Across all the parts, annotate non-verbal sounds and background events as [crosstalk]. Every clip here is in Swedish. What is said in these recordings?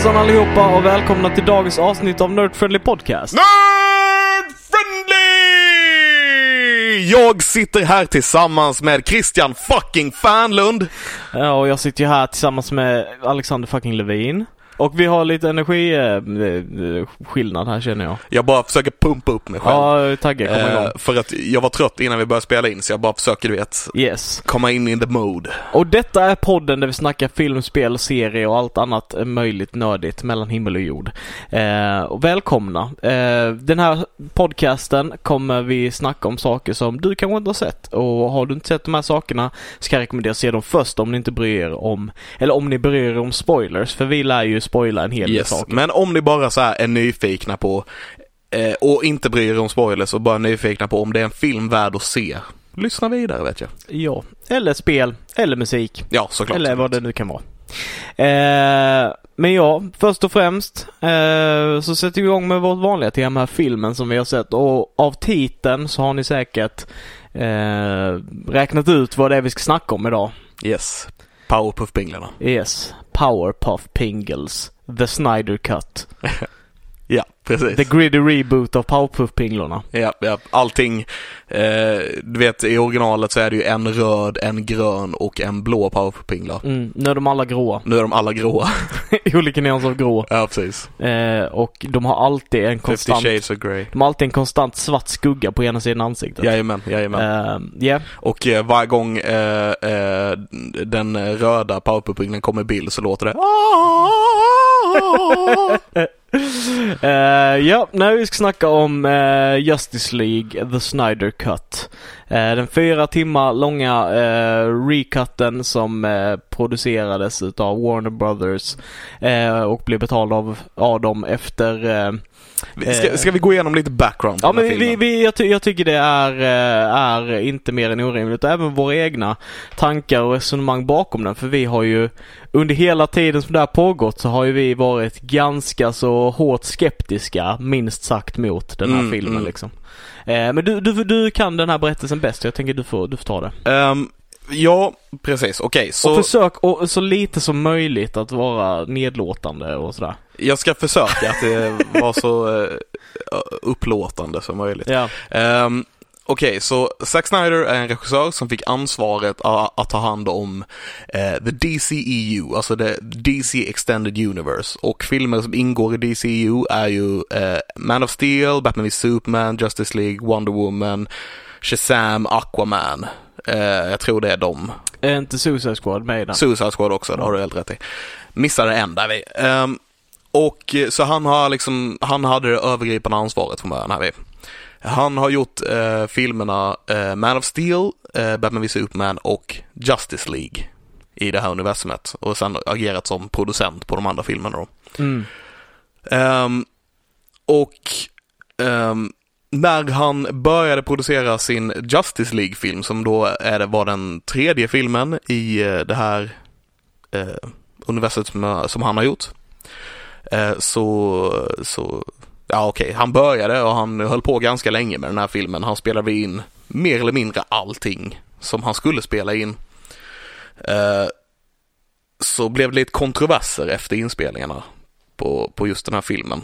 Hejsan allihopa och välkomna till dagens avsnitt av Nerd Friendly Podcast. Nerd Friendly! Jag sitter här tillsammans med Christian fucking Fanlund. Ja, och jag sitter ju här tillsammans med Alexander fucking Levin. Och vi har lite energiskillnad här känner jag. Jag bara försöker pumpa upp mig själv. Ja, tagge, kom igång. Eh, för att jag var trött innan vi började spela in så jag bara försöker du vet Yes. komma in in the mode. Och detta är podden där vi snackar film, spel, serie och allt annat möjligt nördigt mellan himmel och jord. Eh, och välkomna. Eh, den här podcasten kommer vi snacka om saker som du kanske inte har sett. Och har du inte sett de här sakerna ska jag rekommendera att se dem först om ni inte bryr er om, eller om ni bryr er om spoilers. För vi lär ju spoila en hel del Yes. saker. Men om ni bara så här är nyfikna på eh, och inte bryr er om spoilers och bara nyfikna på om det är en film värd att se. Lyssna vidare vet jag. Ja, eller spel, eller musik. Ja, såklart. Eller såklart. vad det nu kan vara. Eh, men ja, först och främst eh, så sätter vi igång med vårt vanliga tema, filmen som vi har sett. Och av titeln så har ni säkert eh, räknat ut vad det är vi ska snacka om idag. Yes. Powerpuff-pinglarna. Yes, Powerpuff Pingles, The Snyder Cut. [laughs] Ja, precis. The gritty reboot av Powerpuff Pinglorna. Ja, ja, allting. Eh, du vet i originalet så är det ju en röd, en grön och en blå powerpuff-pinglar. Mm, nu är de alla gråa. [laughs] Nu är de alla gråa. I olika nyanser av grå. ja, precis. Eh, och de har alltid en 50 konstant shades of grey. De har alltid en konstant svart skugga på ena sidan ansiktet. Jajamän, jajamän. Uh, yeah. Och eh, varje gång eh, eh, den röda powerpuff-pingeln kommer i bild så låter det uh, ja, nu vi ska snacka om uh, Justice League, The Snyder Cut. Uh, den fyra timmar långa uh, recutten som producerades utav Warner Brothers och blev betald av, av dem efter Ska, ska vi gå igenom lite background Ja men vi, vi, jag, ty jag tycker det är, eh, är inte mer än orimligt. Och även våra egna tankar och resonemang bakom den. För vi har ju under hela tiden som det här pågått så har ju vi varit ganska så hårt skeptiska minst sagt mot den här Mm, filmen mm. liksom. Eh, men du, du, du kan den här berättelsen bäst. Jag tänker du får, du får ta det. Ehm, ja, precis. Okej, så Och försök och, så lite som möjligt att vara nedlåtande och sådär. jag ska försöka att det var så eh, upplåtande som möjligt. Ja. Ehm, Okej, så Zack Snyder är en regissör som fick ansvaret att ta hand om eh, the DCEU, alltså the DC Extended Universe. Och filmer som ingår i DCEU är ju eh, Man of Steel, Batman v Superman, Justice League, Wonder Woman, Shazam, Aquaman. Eh, jag tror det är dem. Är inte Suicide Squad med i den? Suicide Squad också, det har du helt rätt i. Missade en där vi. Ehm, och eh, så han har liksom, han hade det övergripande ansvaret från början här vi. Han har gjort eh, filmerna eh, Man of Steel, Batman v Superman och Justice League i det här universumet och sen agerat som producent på de andra filmerna då. Mm. Ehm, och ehm, när han började producera sin Justice League-film som då är var den tredje filmen i eh, det här eh, universet som, eh, som han har gjort. Eh, så, så, ja okej, han började och han höll på ganska länge med den här filmen. Han spelade in mer eller mindre allting som han skulle spela in. Eh, så blev det lite kontroverser efter inspelningarna på, på just den här filmen.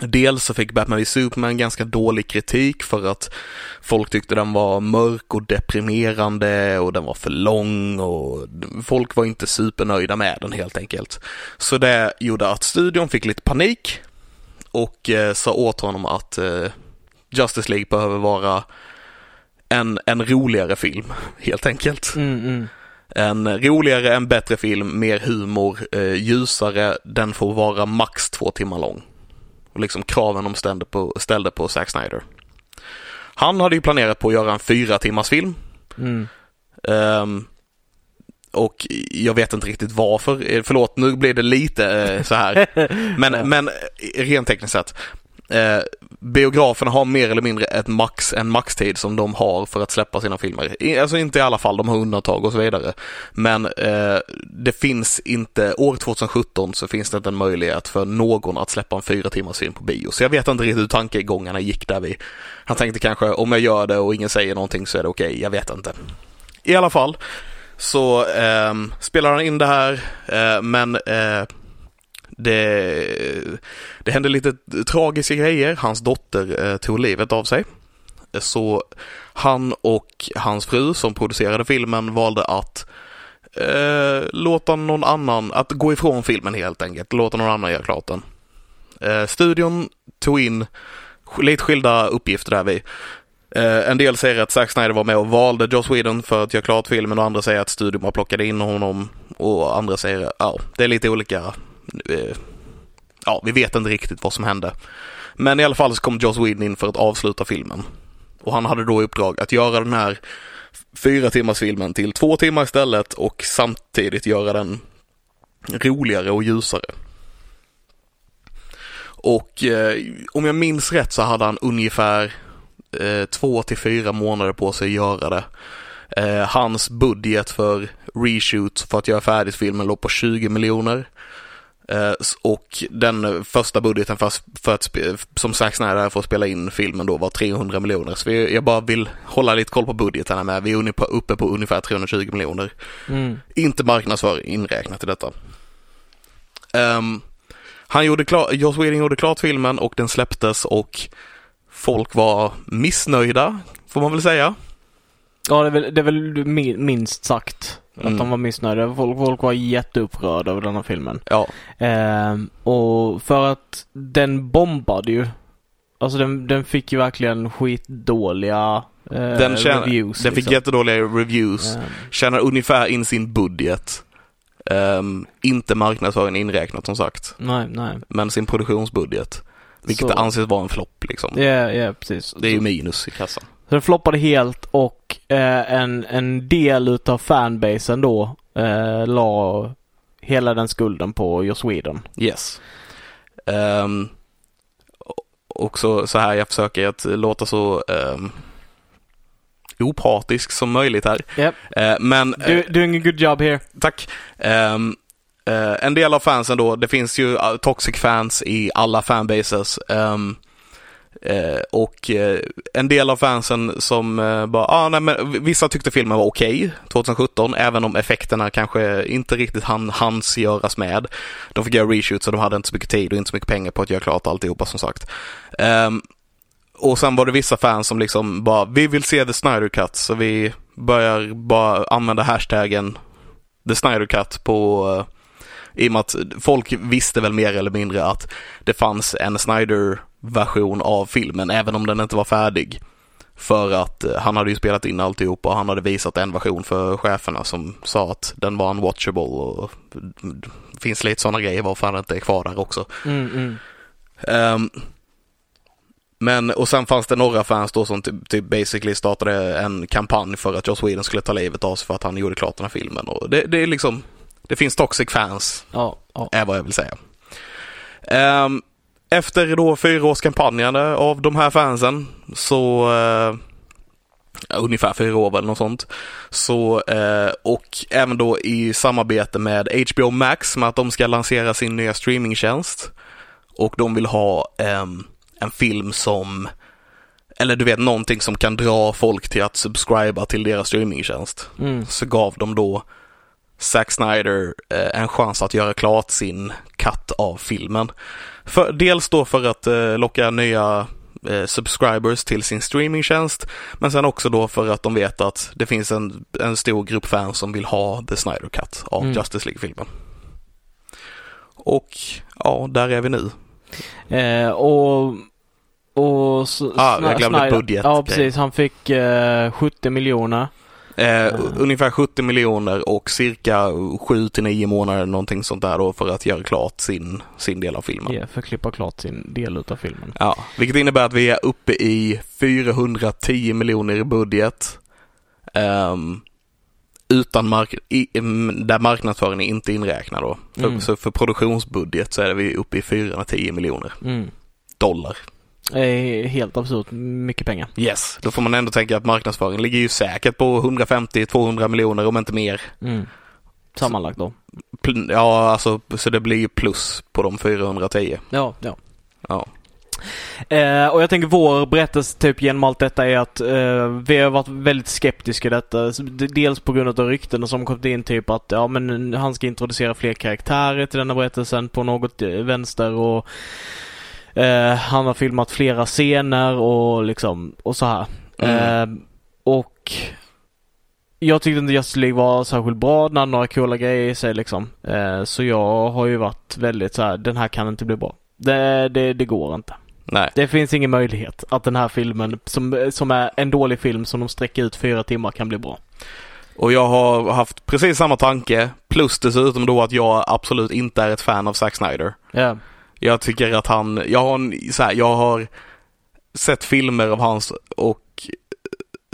Dels så fick Batman v Superman ganska dålig kritik för att folk tyckte den var mörk och deprimerande och den var för lång och folk var inte supernöjda med den helt enkelt. Så det gjorde att studion fick lite panik och eh, sa åt honom att eh, Justice League behöver vara en, en roligare film helt enkelt. Mm, mm. En roligare, en bättre film, mer humor, eh, ljusare, den får vara max två timmar lång. Och liksom kraven de ställde på, ställde på Zack Snyder. Han hade ju planerat på att göra en fyra timmars film. Mm. Ehm, och jag vet inte riktigt varför. Eh, Förlåt, nu blir det lite eh, så här. [laughs] Men, men eh, rent tekniskt sett. Eh, biograferna har mer eller mindre ett max, en maxtid som de har för att släppa sina filmer. I, alltså inte i alla fall, de har undantag och så vidare. Men eh, det finns inte, år 2017 så finns det inte en möjlighet för någon att släppa en fyra timmars film på bio. Så jag vet inte riktigt hur tankegångarna gick där vi. Han tänkte kanske om jag gör det och ingen säger någonting så är det okej, jag vet inte. I alla fall så eh, spelar han in det här eh, men eh, det, det hände lite tragiska grejer. Hans dotter eh, tog livet av sig. Så han och hans fru som producerade filmen valde att eh, låta någon annan, att gå ifrån filmen helt enkelt. Låta någon annan göra klart den. Eh, studion tog in lite skilda uppgifter där vi. Eh, en del säger att Zack Snyder var med och valde Joss Whedon för att göra klart filmen och andra säger att studion bara plockade in honom och andra säger ja, det är lite olika. Eh, ja, vi vet inte riktigt vad som hände. Men i alla fall så kom Joss Whedon in för att avsluta filmen. Och han hade då i uppdrag att göra den här fyra timmars filmen till två timmar istället och samtidigt göra den roligare och ljusare. Och eh, om jag minns rätt så hade han ungefär eh, två till fyra månader på sig att göra det. Eh, hans budget för reshoot för att göra färdigt filmen låg på 20 miljoner. Eh, och den första budgeten för, för att, som Zack Snyder för att spela in filmen då var 300 miljoner. Så vi, jag bara vill hålla lite koll på budgeten här med. Vi är uppe på ungefär 320 miljoner. Mm. Inte marknadsföring inräknat i detta. Ehm, han gjorde klart, Joss Whedon gjorde klart filmen och den släpptes och folk var missnöjda, får man väl säga. Ja, det är väl, det är väl min- minst sagt Mm. att de var missnöjda. Folk, folk var jätteupprörda över den här filmen. Ja, Ehm, och för att den bombade ju. Alltså den, den fick ju verkligen skitdåliga eh, den, tjänar, reviews. den fick liksom. jättedåliga reviews, Ehm, tjänar ungefär in sin budget. Ehm, inte marknadsföring inräknat som sagt, nej, nej. men sin produktionsbudget. Vilket Så- anses vara en flopp liksom. Ja, ja precis. Det är ju minus i kassan. Så den floppade helt och eh, en, en del utav fanbasen då eh, la hela den skulden på Joss Whedon. Yes. Um, och så, så här, jag försöker att låta så um, opartisk som möjligt här. Yep. Eh, men, Du, doing a good job here. tack. Ehm, eh, en del av fansen då, det finns ju uh, toxic fans i alla fanbases. Ehm, eh, och eh, en del av fansen som eh, bara, ah, nej, men vissa tyckte filmen var okej 2017, även om effekterna kanske inte riktigt hann, hanns göras med. De fick göra reshoots och de hade inte så mycket tid och inte så mycket pengar på att göra klart alltihopa som sagt. Ehm, och sen var det vissa fans som liksom bara, vi vill se The Snyder Cut, så vi börjar bara använda hashtaggen The Snyder Cut på eh, i och med att folk visste väl mer eller mindre att det fanns en Snyder-version av filmen, även om den inte var färdig. För att eh, han hade ju spelat in alltihop och han hade visat en version för cheferna som sa att den var unwatchable och det finns lite sådana grejer varför han inte är kvar där också. Mm, mm. Ehm, men, och sen fanns det några fans då som typ, typ basically startade en kampanj för att Joss Whedon skulle ta livet av sig för att han gjorde klart den här filmen. Och det, det är liksom, det finns toxic fans, Ja, ja. är vad jag vill säga. Ehm, efter då fyra års kampanjande av de här fansen så eh, ungefär fyra år eller något sånt. Så, eh, och även då i samarbete med HBO Max med att de ska lansera sin nya streamingtjänst. Och de vill ha ehm, en film som, eller du vet någonting som kan dra folk till att subscriba till deras streamingtjänst. Mm. Så gav de då Zack Snyder eh, en chans att göra klart sin cut av filmen. För, dels då för att eh, locka nya eh, subscribers till sin streamingtjänst. Men sen också då för att de vet att det finns en, en stor grupp fans som vill ha The Snyder Cut av Mm. Justice League-filmen. Och ja, där är vi nu. Eh, och och s- Ah, jag glömde Snyder- budget. Ja, precis. Han fick eh, 70 miljoner. Eh, Ungefär 70 miljoner och cirka 7 till 9 månader någonting sånt där då för att göra klart sin, sin del av filmen. Ja, för att klippa klart sin del utav filmen. Ja, vilket innebär att vi är uppe i 410 miljoner i budget. Ehm, utan mark i, mm, där marknadsföringen är inte inräknad då. För, Mm. Så för produktionsbudget så är vi uppe i 410 miljoner Mm. dollar. Helt absurt mycket pengar. Yes, då får man ändå tänka att marknadsföringen ligger ju säkert på 150-200 miljoner om inte mer. Mm. Sammanlagt då. Ja, alltså så det blir ju plus på de 410. Ja, ja. Ja. Eh, och jag tänker vår berättelse typ genom allt detta är att eh, vi har varit väldigt skeptiska i detta. Dels på grund av ryktena som kommit in typ att ja men han ska introducera fler karaktärer till denna berättelsen på något eh, vänster och eh, han har filmat flera scener och liksom och så här. Mm. Eh, och jag tyckte inte Justice League var särskilt bra. Den hade några coola grejer i sig liksom. Eh, så jag har ju varit väldigt så här, den här kan inte bli bra. Det, det, det går inte. Nej. Det finns ingen möjlighet att den här filmen, som, som är en dålig film som de sträcker ut fyra timmar, kan bli bra. Och jag har haft precis samma tanke. Plus dessutom då att jag absolut inte är ett fan av Zack Snyder. Ja. Jag tycker att han, jag har, en- så här, jag har sett filmer av hans och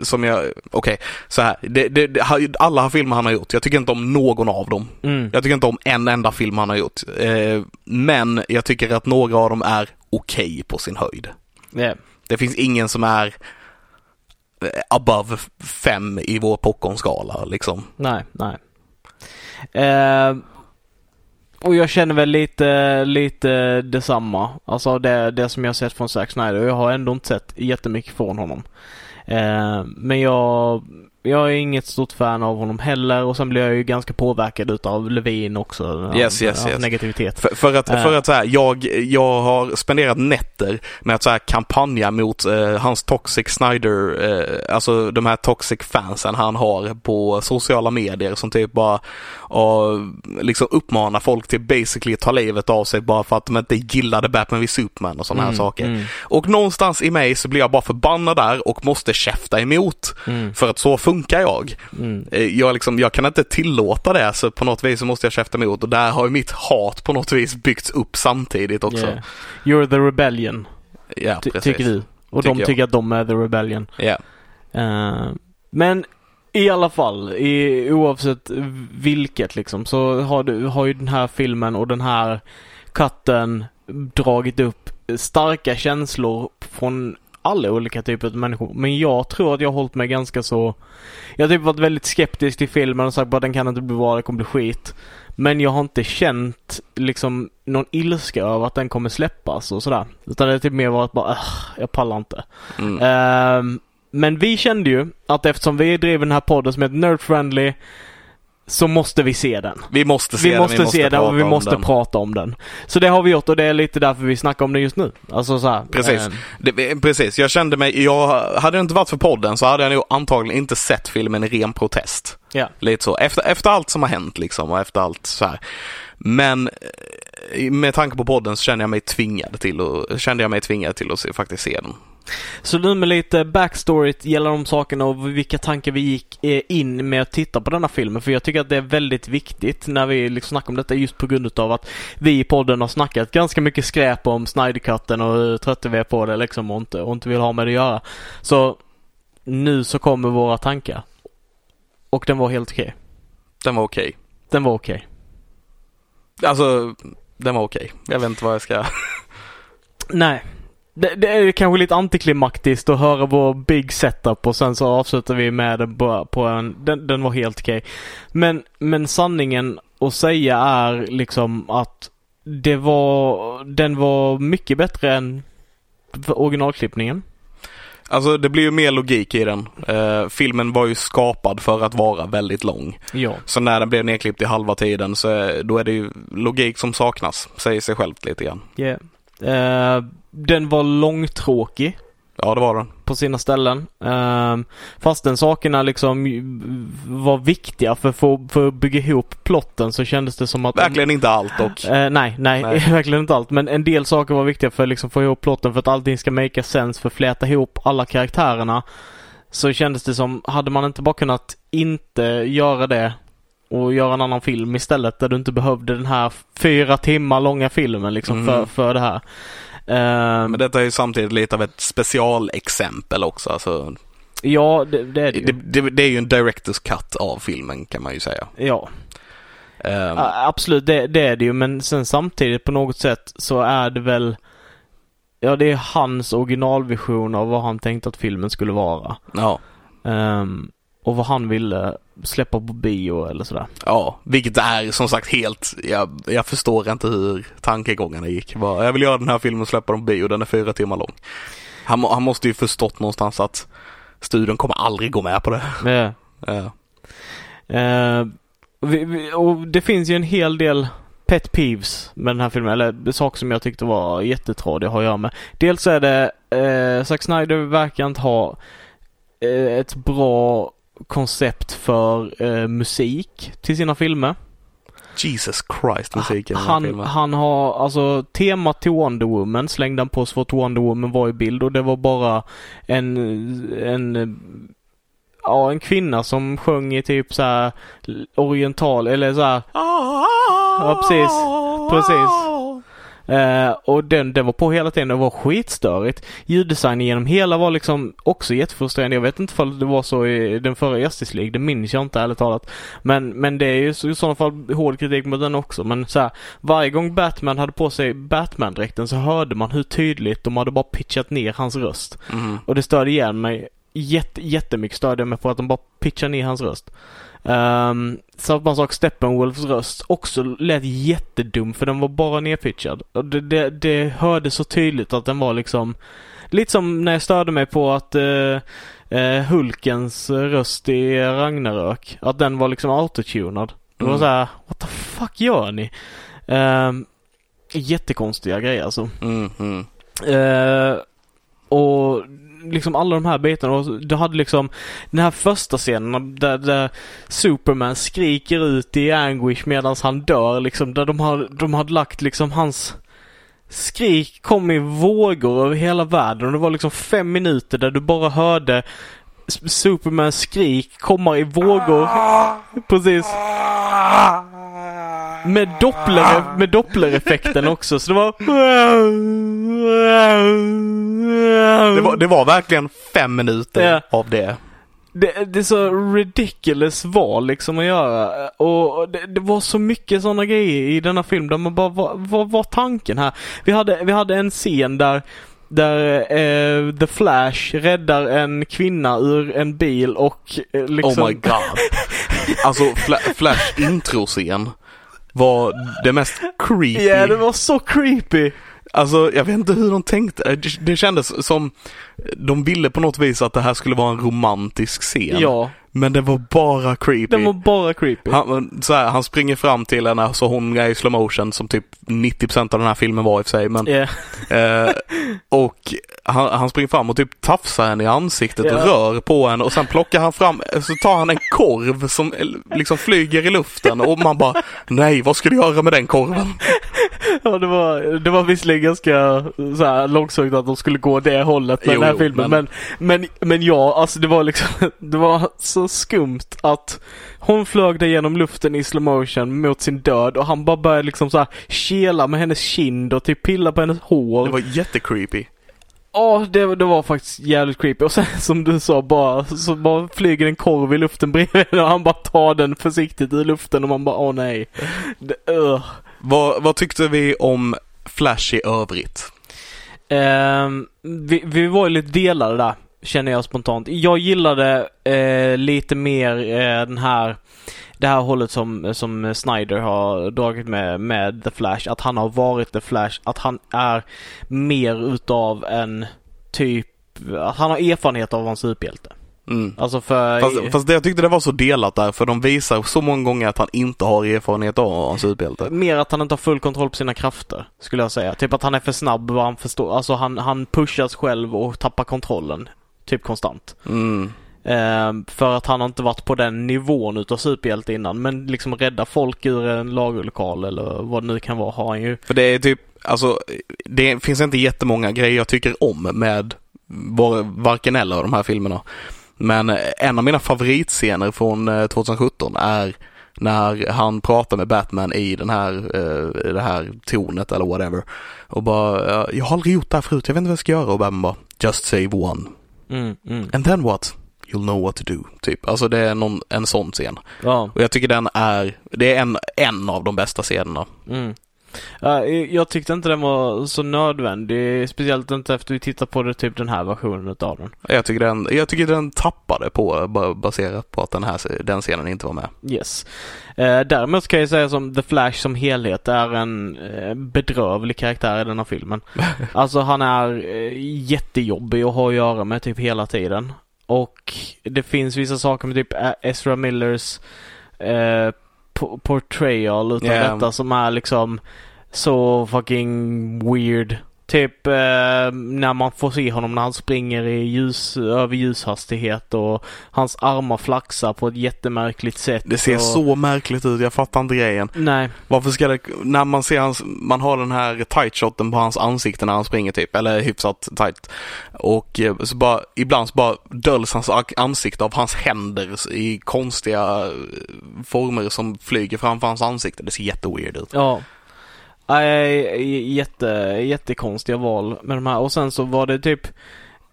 som jag, okej, så här, det, det, det, alla filmer han har gjort, jag tycker inte om någon av dem. Mm. Jag tycker inte om en enda film han har gjort. Eh, men jag tycker att några av dem är okej på sin höjd. Ja. Det finns ingen som är above fem i vår popcornskala liksom. Nej, nej. Eh, och jag känner väl lite, lite detsamma. Alltså det, det som jag sett från Zack Snyder. Jag har ändå inte sett jättemycket från honom. Eh, men jag, jag är inget stort fan av honom heller och sen blir jag ju ganska påverkad utav Levin också. Yes, yes, Hans yes. Negativitet. För, för att, Eh. för att så här, jag, jag har spenderat nätter med att så här kampanja mot eh, hans Toxic Snyder, eh, alltså de här toxic fansen han har på sociala medier som typ bara och, liksom uppmanar folk till basically ta livet av sig bara för att de inte gillade Batman vid Superman och sådana här Mm, saker. mm, Och någonstans i mig så blir jag bara förbannad där och måste käfta emot. mm, För att så funkar jag. mm. Eh, Jag, liksom, jag kan inte tillåta det så på något vis så måste jag käfta emot och där har ju mitt hat på något vis byggts upp samtidigt också. Yeah. You're the rebellion, Ja, precis. tycker du. Och Tycker de jag. tycker att de är the rebellion. Ja. Eh, men i alla fall, i, oavsett vilket liksom, så har, du, har ju den här filmen och den här katten dragit upp starka känslor från alla olika typer av människor. Men jag tror att jag har hållit mig ganska så... Jag har typ varit väldigt skeptisk till filmen och sagt bara den kan inte bli bra, det kommer bli skit. Men jag har inte känt liksom någon ilska över att den kommer släppas och sådär. Utan det är typ mer varit bara, "Ugh, jag pallar inte. Mm. Ehm, men vi kände ju att eftersom vi driver den här podden som heter Nerd Friendly så måste vi se den. Vi måste se Vi den, måste, se den och vi måste den. prata om den. Så det har vi gjort och det är lite därför vi snackar om den just nu. Alltså så här, Precis. ehm, Det, precis, jag kände mig, jag, hade det inte varit för podden så hade jag nog antagligen inte sett filmen i ren protest. Ja. Lite så, efter, efter allt som har hänt liksom och efter allt så här. Men eh, med tanke på podden så kände jag mig tvingad till att, kände jag mig tvingad till att se, faktiskt se den. Så nu med lite backstory gällande de sakerna och vilka tankar vi gick eh, in med att titta på denna filmen. För jag tycker att det är väldigt viktigt när vi liksom snackar om detta just på grund av att vi i podden har snackat ganska mycket skräp om Snydercutten och hur trötta vi är på det liksom och inte, och inte vill ha med det att göra. Så nu så kommer våra tankar. Och den var helt okej. Den var okej. Den var okej. Alltså, den var okej. Jag vet inte vad jag ska... Nej. Det, det är kanske lite antiklimaktiskt att höra vår big setup och sen så avslutar vi med bara på en... Den, den var helt okej. Men, men sanningen att säga är liksom att det var... Den var mycket bättre än originalklippningen. Alltså det blir ju mer logik i den. Eh, filmen var ju skapad för att vara väldigt lång. Ja. Så när den blev nedklippt i halva tiden så är, då är det ju logik som saknas, säger sig självt lite grann. Yeah. Eh, den var långtråkig Ja, det var den. på sina ställen. Um, fastän sakerna liksom var viktiga för, för, för att bygga ihop plotten så kändes det som att... Verkligen inte allt dock. Eh, nej, nej, Nej. [laughs] verkligen inte allt. Men en del saker var viktiga för att liksom få ihop plotten för att allting ska make sense för att fläta ihop alla karaktärerna. Så kändes det som, hade man inte bara kunnat inte göra det och göra en annan film istället där du inte behövde den här fyra timmar långa filmen liksom Mm. för, för det här. Ehm, Men detta är ju samtidigt lite av ett specialexempel också. Alltså, Ja, det, det är det, ju. det, det är ju en director's cut av filmen kan man ju säga. Ja, a- absolut det, det är det ju. Men sen samtidigt på något sätt så är det väl Ja, det är hans originalvision av vad han tänkte att filmen skulle vara. ja. Ehm, och vad han ville släppa på bio eller sådär. Ja, vilket är som sagt helt, jag, jag förstår inte hur tankegångarna gick. Bara, Jag vill göra den här filmen och släppa den på bio, den är fyra timmar lång. Han, han måste ju förstått någonstans att studion kommer aldrig gå med på det. Ja. Ja. Eh, och det finns ju en hel del pet peeves med den här filmen, eller saker som jag tyckte var jättetrådiga att ha att göra med. Dels är det, eh, Zack Snyder verkar inte ha eh, ett bra koncept för eh, musik till sina filmer. Jesus Christ musiken i Han, filmen. han har, alltså temat till Wonder Woman slängde han på så fort Wonder Woman var i bild och det var bara en, en, ja en kvinna som sjöng i typ så här oriental eller så här Ja, precis. Precis. Eh, och den, den var på hela tiden. Det var skitstörigt. Ljuddesignen genom hela var liksom också jättefrustrerande. Jag vet inte om det var så i den förra Justice League. Det minns jag inte ärligt talat. Men, men det är ju så, i sådana fall hård kritik mot den också. Men så här, varje gång Batman hade på sig Batman-dräkten så hörde man hur tydligt de hade bara pitchat ner hans röst. Mm. Och det störde igen mig jätte, jättemycket störde jag mig på att de bara pitchar ner hans röst. Um, samma sak Steppenwolfs röst också lät jättedum för den var bara nerpitchad. Och det, det, det hörde så tydligt att den var liksom Lite som när jag störde mig på att uh, uh, Hulkens röst i Ragnarök, att den var liksom autotunad. Det var Mm. så här, what the fuck gör ni? Um, jättekonstiga grejer alltså. Mm, mm. Eh, och liksom alla de här bitarna. Och du hade liksom den här första scenen där, där Superman skriker ut i anguish medan han dör liksom. Där de, har, de hade lagt liksom hans skrik kom i vågor över hela världen. Och det var liksom fem minuter där du bara hörde Supermans skrik komma i vågor. Precis. Med doppler, med dopplereffekten också. Så det var... Det, var, det var verkligen fem minuter Ja. av det. Det, det är så ridiculous val liksom att göra. Och det, det var så mycket sådana grejer i denna film där man bara, vad, vad var tanken här? Vi hade, vi hade en scen där där eh, The Flash räddar en kvinna ur en bil och eh, liksom... Oh my god. [laughs] Alltså Fla- Flash introscen var det mest creepy. Ja, det var så creepy! Alltså jag vet inte hur de tänkte. Det, det kändes som de ville på något vis att det här skulle vara en romantisk scen. Ja, Men det var bara creepy. den var bara creepy. Han, så här, han springer fram till henne så hon är i slow motion som typ 90% av den här filmen var i och för sig. Men, Ja. [laughs] eh, och han, han springer fram och typ tafsar henne i ansiktet och Ja. rör på henne och sen plockar han fram, så tar han en korv som liksom flyger i luften och man bara nej vad ska du göra med den korven? [laughs] Ja, det var, det var visserligen ganska så här långsökt att de skulle gå det hållet med Jo, den här jo, filmen. Men, men, men ja, alltså det var liksom, [laughs] det var så skumt att hon flög där genom luften i slow motion mot sin död och han bara började liksom så här kela med hennes kind och typ pilla på hennes hår. Det var jättecreepy. Ja, det, det var faktiskt jävligt creepy. Och sen [laughs] som du sa bara, så bara flyger en korv i luften bredvid och han bara tar den försiktigt i luften och man bara åh nej. Det, ugh. Vad, vad tyckte vi om Flash i övrigt? Ehm, vi, vi var ju lite delade där, känner jag spontant. Jag gillade eh, lite mer eh, den här det här hållet som, som Snyder har dragit med, med The Flash. Att han har varit The Flash. Att han är mer utav en typ, att han har erfarenhet av att vara en superhjälte. Mm. Alltså för... Fast, fast det, jag tyckte det var så delat där för de visar så många gånger att han inte har erfarenhet av att vara en superhjälte. Mer att han inte har full kontroll på sina krafter, skulle jag säga. Typ att han är för snabb vad han förstår. Alltså han, han pushas själv och tappar kontrollen. Typ konstant. Mm. Ehm, för att han har inte varit på den nivån utav superhjälte innan. Men liksom rädda folk ur en lagerlokal eller vad det nu kan vara har han ju. För det är typ, alltså det finns inte jättemånga grejer jag tycker om med var, varken eller av de här filmerna. Men en av mina favoritscener från eh, 2017 är när han pratar med Batman i den här, eh, det här tornet eller whatever. Och bara, "Ja, jag har aldrig gjort det här förut, jag vet inte vad jag ska göra. Och Batman bara, just save one. Mm, mm. And then what? you'll know what to do. Typ. Alltså det är någon, en sån scen. Ja. Och jag tycker den är, det är en, en av de bästa scenerna. Mm. Ja, jag tyckte inte den var så nödvändig. Speciellt inte efter vi tittat på det, typ den här versionen utav den. Jag tycker den, jag tycker den tappade på, ba- baserat på att den här den scenen inte var med. Yes. Eh, däremot kan jag säga som The Flash som helhet är en eh, bedrövlig karaktär i den här filmen. [laughs] alltså han är eh, jättejobbig att ha att göra med typ hela tiden. Och det finns vissa saker med typ Ezra Millers eh, portrayal utav Yeah. detta som är liksom så fucking weird. Typ eh, när man får se honom när han springer i ljus, över ljushastighet och hans armar flaxar på ett jättemärkligt sätt. Det ser och... så märkligt ut, jag fattar inte grejen. Nej. Varför ska det, när man ser hans, man har den här tight shoten på hans ansikte när han springer typ, eller hyfsat tight. Och eh, så bara, ibland så bara döljs hans ansikte av hans händer i konstiga eh, former som flyger framför hans ansikte. Det ser jätteweird ut. Ja. Nej, jätte, jättekonstiga val med de här. Och sen så var det typ,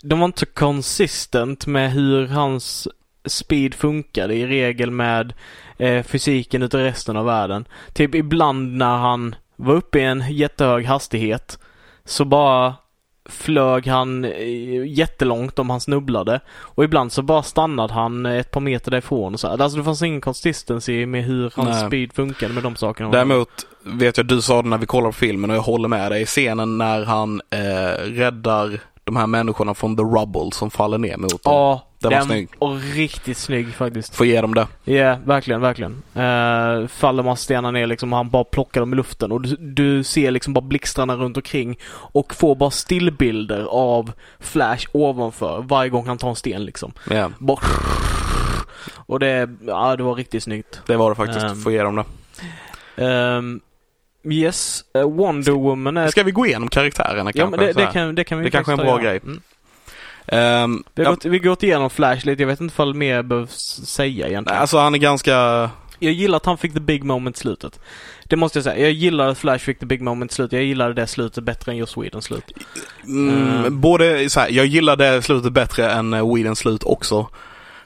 de var inte så consistent med hur hans speed funkade i regel med eh, fysiken utav resten av världen. Typ ibland när han var uppe i en jättehög hastighet så bara flög han eh, jättelångt om han snubblade. Och ibland så bara stannade han ett par meter därifrån. Och så. Alltså det fanns ingen consistency med hur hans Nej. speed funkade med de sakerna. Däremot vet jag, du sa det när vi kollade på filmen och jag håller med dig. Scenen när han eh, räddar de här människorna från the rubble som faller ner mot dem. Ja, Den var den snygg. och riktigt snygg faktiskt. Får ge dem det. Ja, verkligen, verkligen. Uh, faller massa stenar ner liksom och han bara plockar dem i luften och du, du ser liksom bara blixtrarna runt omkring och får bara stillbilder av Flash ovanför varje gång han tar en sten liksom. Ja, Bara och det, ja det var riktigt snyggt. det var det faktiskt. Ehm. Får ge dem det. Ehm, yes, eh, Wonder Woman är... Ska vi gå igenom karaktärerna Ja, kanske? men det, det, kan, det kan vi Det kanske är en bra grej. Mm. Ehm, Vi, har gått, vi gått igenom Flash lite, jag vet inte ifall mer behövs säga egentligen. alltså han är ganska, Jag gillar att han fick the big moment slutet. Det måste jag säga. Jag gillar att Flash fick the big moment slutet. Jag gillade det slutet bättre än Joss Whedons slut. mm, Ehm. både så här, jag gillade slutet bättre än uh, Whedons slut också.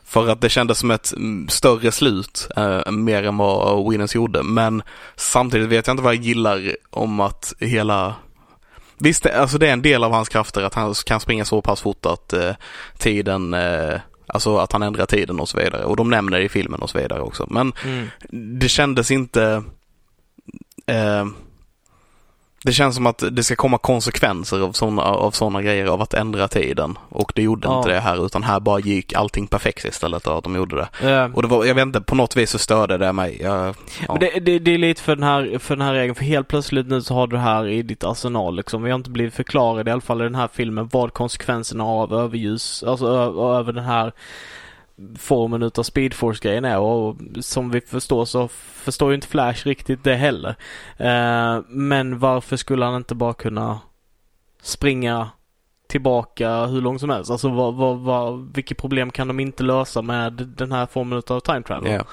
För att det kändes som ett mm, större slut, eh, mer än vad Whedons gjorde. Men samtidigt vet jag inte vad jag gillar om att hela Visst, alltså det är en del av hans krafter att han kan springa så pass fort att eh, tiden, eh, alltså att han ändrar tiden och så vidare. Och de nämner det i filmen och så vidare också. Men Mm. det kändes inte... Eh, det känns som att det ska komma konsekvenser av sådana av såna grejer av att ändra tiden. Och det gjorde Ja. inte det här utan här bara gick allting perfekt istället av att de gjorde det. Eh, Och det var, jag vet inte, på något vis så störde det mig. Jag, ja. Men det, det, det är lite för den, här, för den här regeln, för helt plötsligt nu så har du det här i ditt arsenal liksom. Vi har inte blivit förklarade i alla fall i den här filmen vad konsekvenserna av överljus, alltså över den här formen utav speedforce-grejen är och som vi förstår så förstår ju inte Flash riktigt det heller. Eh, men varför skulle han inte bara kunna springa tillbaka hur långt som helst? Alltså vad, vad, vad, vilket problem kan de inte lösa med den här formen utav time travel? Ja,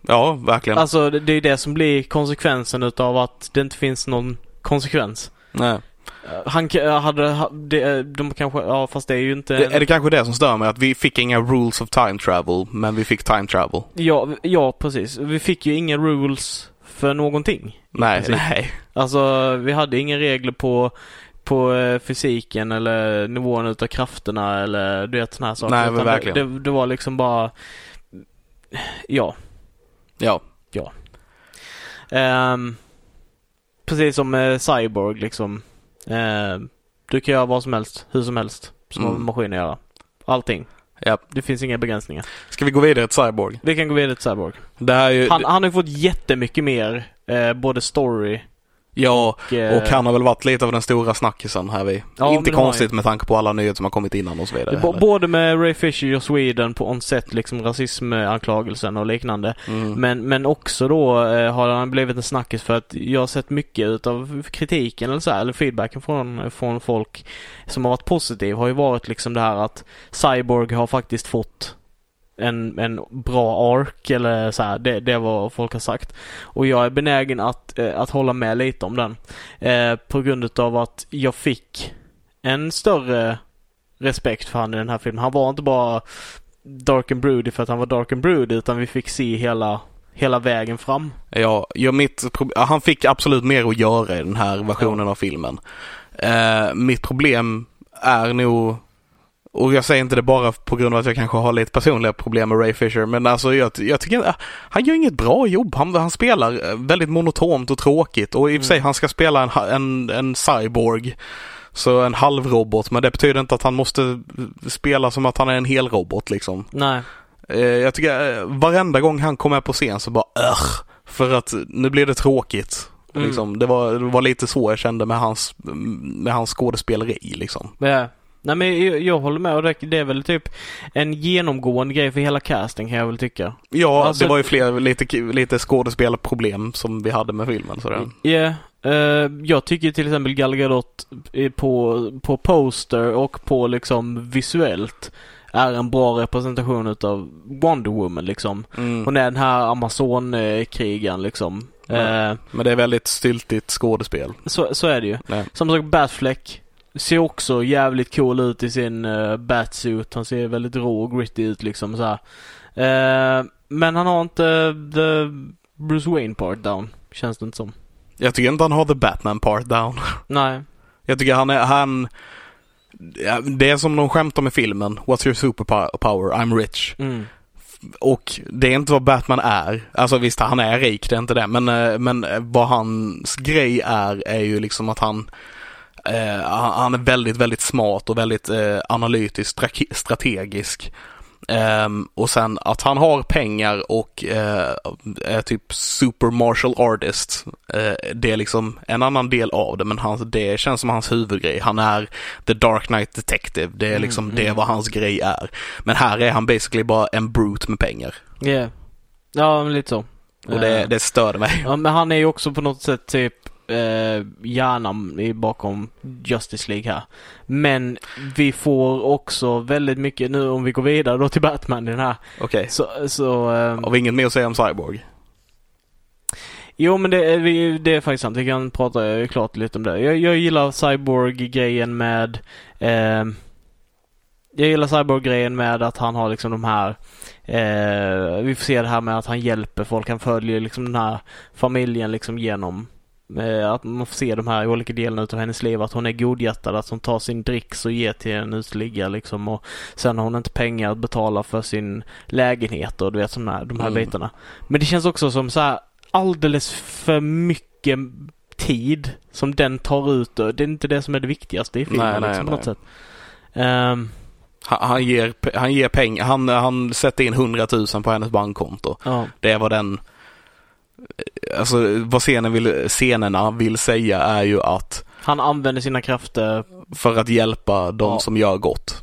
ja verkligen. Alltså det är det som blir konsekvensen utav att det inte finns någon konsekvens. Nej. Eh, Han ka- hade, ha- det, de kanske, ja fast det är ju inte... Det, är det kanske det som stör mig? Att vi fick inga rules of time travel, men vi fick time travel. Ja, ja precis. Vi fick ju inga rules för någonting. Nej, princip. nej. Alltså vi hade inga regler på på eh, fysiken eller nivån utav krafterna eller du vet sådana här saker. Nej, men verkligen. Det, det var liksom bara Ja. Ja. Ehm, precis som eh, Cyborg liksom. Ehm, du kan göra vad som helst, hur som helst. Som Mm. maskiner göra. Allting. Ja. Det finns inga begränsningar. Ska vi gå vidare till Cyborg? Vi kan gå vidare till Cyborg. Det här är ju... Han, han har ju fått jättemycket mer, eh, både story ja, och... eh, och han har väl varit lite av den stora snackisen här vi. Ja, Inte konstigt med tanke på alla nyheter som har kommit innan och så vidare. heller. både med Ray Fisher och Sweden på on-set, liksom rasismanklagelsen och liknande. Mm. Men, men också då eh, har han blivit en snackis för att jag har sett mycket utav kritiken eller så här, eller feedbacken från, från folk som har varit positiv har ju varit liksom det här att Cyborg har faktiskt fått en, en bra ark eller så här, det, det är vad folk har sagt. Och jag är benägen att, eh, att hålla med lite om den. Eh, på grund utav att jag fick en större respekt för han i den här filmen. Han var inte bara dark and broody för att han var dark and broody utan vi fick se hela, hela vägen fram. Ja, ja mitt, ja, han fick absolut mer att göra i den här versionen av filmen. Eh, mitt problem är nog, och jag säger inte det bara på grund av att jag kanske har lite personliga problem med Ray Fisher, men alltså jag, jag tycker han gör inget bra jobb. Han, han spelar eh, väldigt monotont och tråkigt och i och för sig han ska spela en, en, en cyborg. Så en halvrobot, men det betyder inte att han måste spela som att han är en hel robot liksom. Nej. Eh, jag tycker varenda gång han kom med på scen så bara Ugh, För att nu blir det tråkigt. Mm. Liksom, det, var, det var lite så jag kände med hans, med hans skådespeleri liksom. Ja. Nej men jag, jag håller med och det, det är väl typ en genomgående grej för hela casting kan jag väl tycka. Ja, Alltså- det var ju fler lite, lite skådespelarproblem som vi hade med filmen. Sådär. Ja. eh, jag tycker till exempel Gal Gadot eh, på, på poster och på liksom visuellt är en bra representation utav Wonder Woman liksom. Mm. Hon är den här Amazon-krigaren liksom. Ja. Eh, Men det är väldigt styltigt skådespel. så, så är det ju. Nej. Samma sak Batfleck. Ser också jävligt cool ut i sin uh, batsuit. Han ser väldigt rå och gritty ut liksom så här. Eh, men han har inte the Bruce Wayne part down. Känns det inte som. Jag tycker inte han har the Batman part down. [laughs] Nej. Jag tycker han är, han... Det är som de skämtar med filmen. What's your superpower? I'm rich. Mm. Och det är inte vad Batman är. Alltså visst, han är rik, det är inte det. Men, eh, men eh, vad hans grej är, är ju liksom att han eh, han han är väldigt, väldigt smart och väldigt eh, analytisk, stra- strategisk. Ehm, och sen att han har pengar och eh, är typ super martial artist. Eh, det är liksom en annan del av det men hans, det känns som hans huvudgrej. Han är the dark knight detective. Det är liksom Mm, det mm. vad hans grej är. Men här är han basically bara en brute med pengar. Yeah. Ja, lite så. Och det, Eh, det störde mig. Ja, men han är ju också på något sätt typ eh, hjärnan bakom Justice League här. Men vi får också väldigt mycket, nu om vi går vidare då till Batman i den här. Okej. Så, så eh, Har vi inget mer att säga om Cyborg? Jo men det är, det är faktiskt sant. Vi kan prata klart lite om det. Jag, jag gillar Cyborg-grejen med eh, Jag gillar Cyborg-grejen med att han har liksom de här eh, Vi får se det här med att han hjälper folk. Han följer liksom den här familjen liksom genom att man får se de här olika delarna utav hennes liv. Att hon är godhjärtad, att hon tar sin dricks och ger till en uteliggare liksom. Och sen har hon inte pengar att betala för sin lägenhet och du vet sådana här, de här Mm. bitarna. Men det känns också som så här alldeles för mycket tid som den tar ut. och Det är inte det som är det viktigaste i filmen Nej, nej, liksom, på nej. något sätt. Ehm, Han, han ger, han ger pengar. Han, han sätter in 100 000 på hennes bankkonto. ja. Det vad den... Alltså vad scenen vill, scenerna vill säga är ju att Han använder sina krafter för att hjälpa de Ja. som gör gott.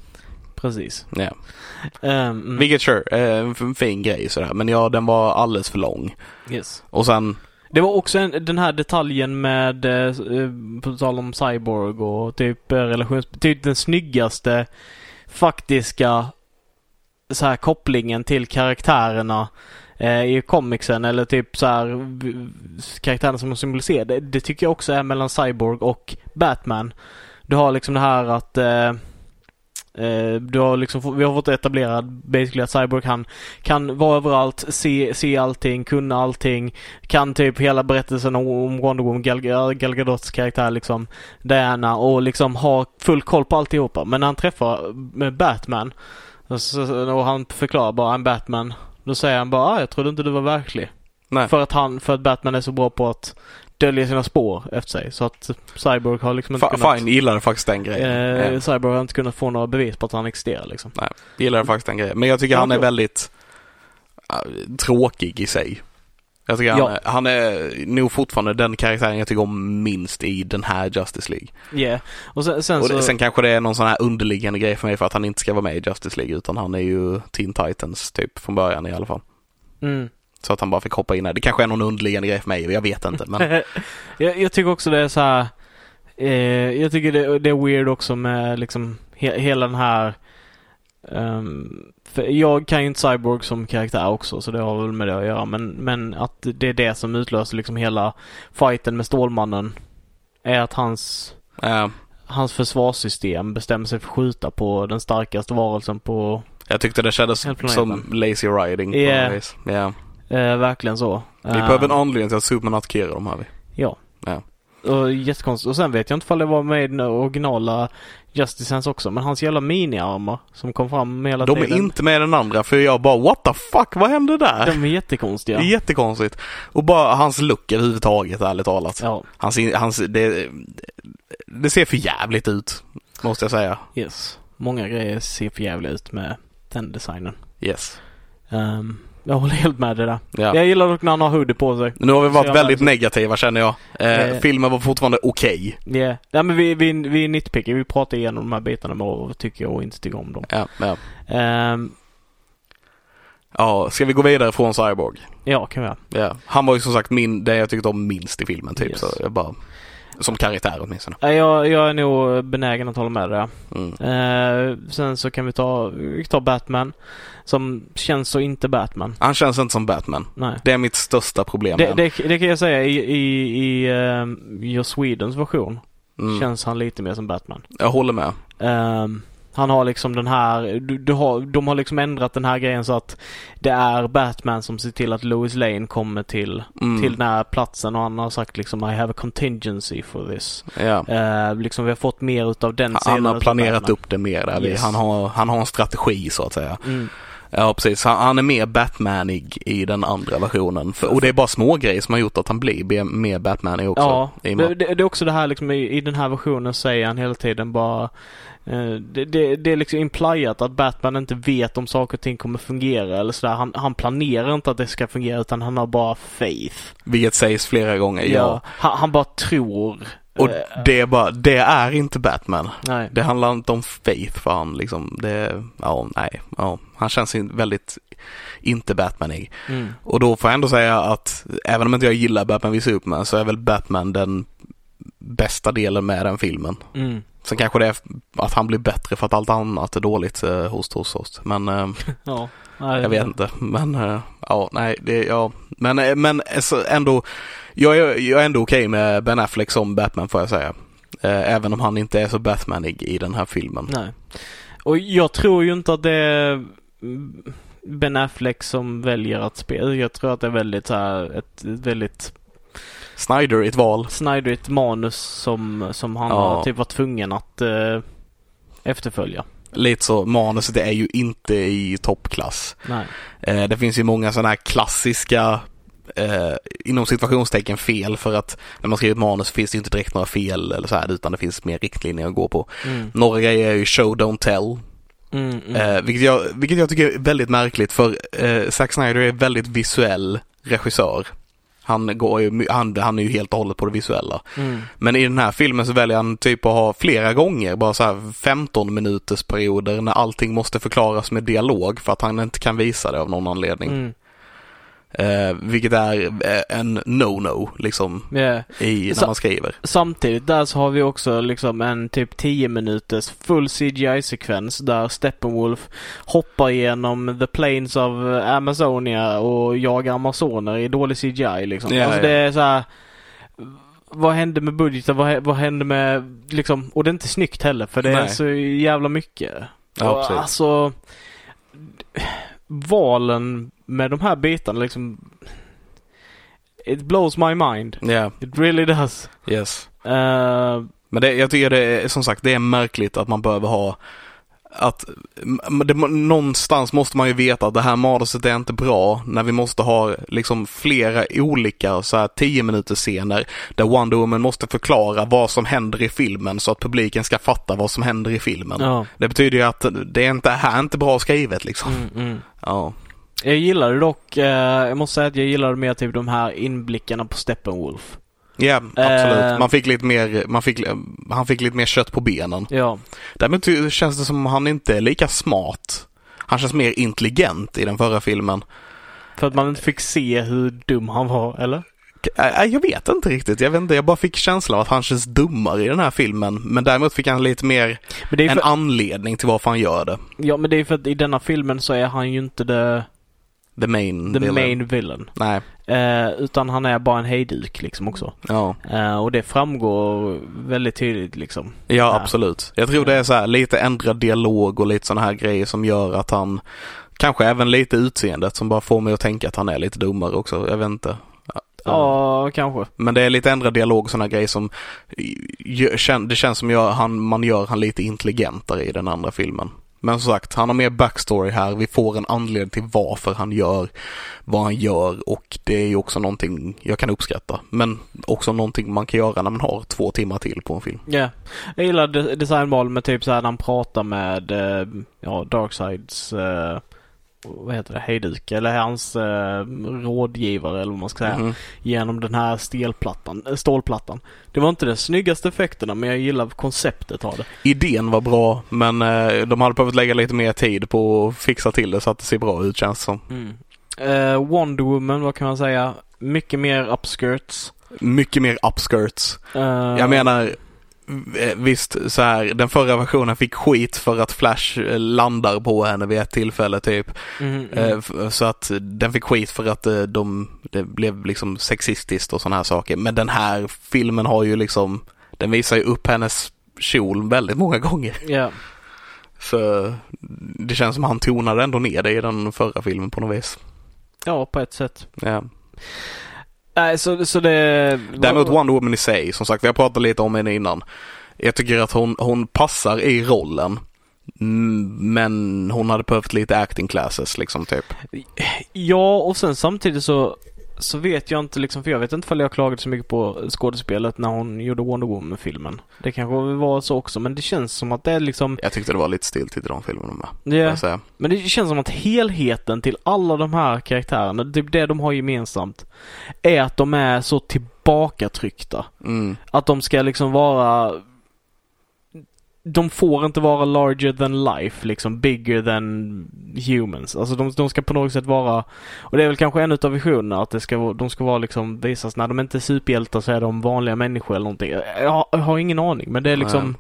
precis. Ja. Ehm, mm, Vilket sure, en f- fin grej sådär. Men ja, den var alldeles för lång. yes. Och sen, Det var också en, den här detaljen med, eh, eh, på tal om Cyborg och typ eh, relations... Typ den snyggaste faktiska så här kopplingen till karaktärerna Eh, i comicsen eller typ så här karaktären karaktärerna som symboliserar. Det, det tycker jag också är mellan Cyborg och Batman. Du har liksom det här att eh, eh du har liksom, vi har fått etablerat basically att Cyborg han kan vara överallt, se, se allting, kunna allting kan typ hela berättelsen om, Wonder Woman, Gal, eh, Gal Gadots karaktär liksom, Diana och liksom ha full koll på alltihopa. Men när han träffar Batman och, och han förklarar bara I'm Batman. Då säger han bara ah, jag trodde inte du var verklig. nej. För att han, för att Batman är så bra på att dölja sina spår efter sig. Så att Cyborg har liksom inte Fa- kunnat... Fine, gillade faktiskt den grejen. Eh, Ja. Cyborg har inte kunnat få några bevis på att han existerar liksom. Nej, gillade faktiskt den grejen. Men jag tycker han är väldigt äh, tråkig i sig. Jag tycker Ja. han, är, han är nog fortfarande den karaktären jag tycker om minst i den här Justice League. Ja. Yeah. Och sen, sen Och så... det, sen kanske det är någon sån här underliggande grej för mig för att han inte ska vara med i Justice League utan han är ju Teen Titans typ från början i alla fall. mm. Så att han bara fick hoppa in här. Det kanske är någon underliggande grej för mig, jag vet inte. Men [laughs] jag, jag tycker också det är så här. Eh, jag tycker det, det är weird också med liksom he, hela den här ehm, för jag kan ju inte Cyborg som karaktär också så det har väl med det att göra men, men att det är det som utlöser liksom hela fighten med Stålmannen. Är att hans, äh, hans försvarssystem bestämmer sig för att skjuta på den starkaste varelsen på Jag tyckte det kändes som lazy riding på Ja. något vis. Ja. Eh, verkligen så. Vi Eh, behöver en anledning till att Superman attackerar dem här. Vi. Ja. Och jättekonstigt. Och sen vet jag inte ifall det var med i den originala Justice Sense också. Men hans jävla miniarmar som kom fram hela De tiden. är inte med i den andra för jag bara what the fuck, vad hände där? De är jättekonstiga. Det är jättekonstigt. Och bara hans look överhuvudtaget ärligt talat. Ja, Hans, hans, det, det ser för jävligt ut. Måste jag säga. yes. Många grejer ser för jävligt ut med den designen. Yes. Ehm, jag håller helt med dig där. Ja. Jag gillar dock när han har hoodie på sig. Nu har vi varit väldigt bara- negativa känner jag. Eh, Eh. filmen var fortfarande okej. Yeah. Ja, men vi, vi, vi är nitpicky. Vi pratar igenom de här bitarna med vad vi tycker och inte tycker om dem. Ja, ja. Ehm, ja, ska vi gå vidare från Cyborg? ja, kan vi göra. Ja. Han var ju som sagt min, det jag tyckte om minst i filmen typ. Yes. Så jag bara, som karaktär åtminstone. Ja, Jag, jag är nog benägen att hålla med dig. Mm. Eh, sen så kan vi ta, vi ta Batman. Som känns så inte Batman. Han känns inte som Batman. Nej. Det är mitt största problem Det, det, det kan jag säga i, i, i um, Your Swedens version. mm. Känns han lite mer som Batman. Jag håller med. Ehm, han har liksom den här, du, du har, de har liksom ändrat den här grejen så att det är Batman som ser till att Lois Lane kommer till, Mm. till den här platsen och han har sagt liksom I have a contingency for this. Ja. Uh, liksom vi har fått mer utav den Han sidan har utav planerat upp det mer där. Yes. Han, har, han har en strategi så att säga. Mm. Ja precis, han, han är mer Batmanig i den andra versionen. För, och det är bara små grejer som har gjort att han blir mer Batmanig också. Ja, det, det, är också det här liksom i, i den här versionen säger han hela tiden bara eh, det, det, det är liksom implyat att Batman inte vet om saker och ting kommer fungera eller sådär. Han, han planerar inte att det ska fungera utan han har bara faith. Vilket sägs flera gånger, ja. Han, han bara tror. Och Eh, det är bara, det är inte Batman. nej. Det handlar inte om faith för han liksom. Det, ja, nej, ja. Han känns väldigt inte Batmanig. Mm. Och då får jag ändå säga att även om inte jag gillar Batman v Superman så är väl Batman den bästa delen med den filmen. Mm. Sen kanske det är att han blir bättre för att allt annat är dåligt eh, hos hos oss. Men eh, [laughs] Ja. Nej, jag vet inte. Men eh, ja, nej, det, ja. Men, eh, men alltså, ändå, jag jag är ändå okej med Ben Affleck som Batman får jag säga. Eh, även om han inte är så Batmanig i den här filmen. Nej. Och jag tror ju inte att det är Ben Affleck som väljer att spela. Jag tror att det är väldigt så här, ett väldigt Snyder är ett val. Snyderigt manus som, som han Ja. har typ var tvungen att eh, efterfölja. Lite så, manuset är ju inte i toppklass. Nej. Eh, det finns ju många sådana här klassiska eh, inom situationstecken fel för att när man skriver ett manus finns det inte direkt några fel eller så här utan det finns mer riktlinjer att gå på. Mm. Några grejer är ju show don't tell. Mm, mm. Eh, vilket, jag, vilket jag tycker är väldigt märkligt för eh, Zack Snyder är väldigt visuell regissör. Han, går ju, han, han är ju helt och hållet på det visuella. Mm. Men i den här filmen så väljer han typ att ha flera gånger, bara så här 15 minuters perioder när allting måste förklaras med dialog för att han inte kan visa det av någon anledning. Mm. Eh, vilket är eh, en no-no liksom Yeah. i, när Så- man skriver. Samtidigt där så har vi också liksom en typ 10 minuters full CGI-sekvens där Steppenwolf hoppar igenom the plains of Amazonia och jagar amazoner i dålig CGI liksom. Ja, alltså ja. det är så här. Vad hände med budgeten? Vad, vad hände med liksom, och det är inte snyggt heller för det är Nej. så jävla mycket. Ja, Och precis. Alltså valen med de här bitarna liksom It blows my mind. Ja, It really does. yes. Uh, Men det, jag tycker det är, som sagt, det är märkligt att man behöver ha att det, någonstans måste man ju veta att det här manuset är inte bra när vi måste ha liksom flera olika så här 10 minuters scener där Wonder Woman måste förklara vad som händer i filmen så att publiken ska fatta vad som händer i filmen. ja. Det betyder ju att det är inte, här är inte bra skrivet liksom. Mm, mm. Ja. Jag gillade dock, eh, jag måste säga att jag gillade mer typ de här inblickarna på Steppenwolf. Ja, absolut. Eh. Man fick lite mer, man fick, han fick lite mer kött på benen. Ja. Däremot känns det som han inte är lika smart. Han känns mer intelligent i den förra filmen. För att man inte fick se hur dum han var, eller? K- äh, Jag vet inte riktigt. Jag vet inte, jag bara fick känslan av att han känns dummare i den här filmen. Men däremot fick han lite mer är en för, anledning till varför han gör det. ja men det är för att i denna filmen så är han ju inte det the main the villain. main villain. Nej, Eh, utan han är bara en hejduk liksom också. ja. Eh, och det framgår väldigt tydligt liksom. Ja, Ja. absolut. Jag tror det är så här lite ändrad dialog och lite sådana här grejer som gör att han Kanske även lite utseendet som bara får mig att tänka att han är lite dummare också. Jag vet inte. Ja, kanske. Men det är lite ändrad dialog och sådana grejer som Det känns som jag, han, man gör han lite intelligentare i den andra filmen. Men som sagt, han har mer backstory här. Vi får en anledning till varför han gör vad han gör och det är ju också någonting jag kan uppskatta. Men också någonting man kan göra när man har två timmar till på en film. Ja. Jag gillar designval med typ såhär när han pratar med eh, ja, Darksides eh, vad heter det, hejduk eller hans eh, rådgivare eller vad man ska säga. Mhm. Genom den här stelplattan, äh, stålplattan. Det var inte de snyggaste effekterna men jag gillar konceptet av det. Idén var bra men eh, de hade behövt lägga lite mer tid på att fixa till det så att det ser bra ut känns som. Eh, Wonder Woman, vad kan man säga? Mycket mer upskirts. Mycket mer upskirts. Eh, Jag menar eh, Visst, så här, den förra versionen fick skit för att Flash eh, landar på henne vid ett tillfälle typ. mm, Eh, mm. f- Så att den fick skit för att eh, de, det blev liksom sexistiskt och sådana här saker. Men den här filmen har ju liksom, den visar ju upp hennes kjol väldigt många gånger. Ja. Så det känns som han tonade ändå ner det i den förra filmen på något vis. ja, på ett sätt. Ja. Nej, så, så det... Däremot Wonder Woman i sig, som sagt, vi har pratat lite om henne innan. Jag tycker att hon, hon passar i rollen. Men hon hade behövt lite acting classes liksom typ. Ja, och sen samtidigt så, så vet jag inte liksom, för jag vet inte ifall jag klagade så mycket på skådespelet när hon gjorde Wonder Woman-filmen. Det kanske var så också, men det känns som att det är liksom, Jag tyckte det var lite stilt i de filmerna med. säga. men det känns som att helheten till alla de här karaktärerna, typ det de har gemensamt, är att de är så tillbakatryckta. Mm. Att de ska liksom vara de får inte vara larger than life, liksom bigger than humans. Alltså de, de ska på något sätt vara, och det är väl kanske en utav visionerna, att det ska, de ska vara liksom visas, när de inte är superhjältar så är de vanliga människor eller någonting. Jag har, jag har ingen aning, men det är liksom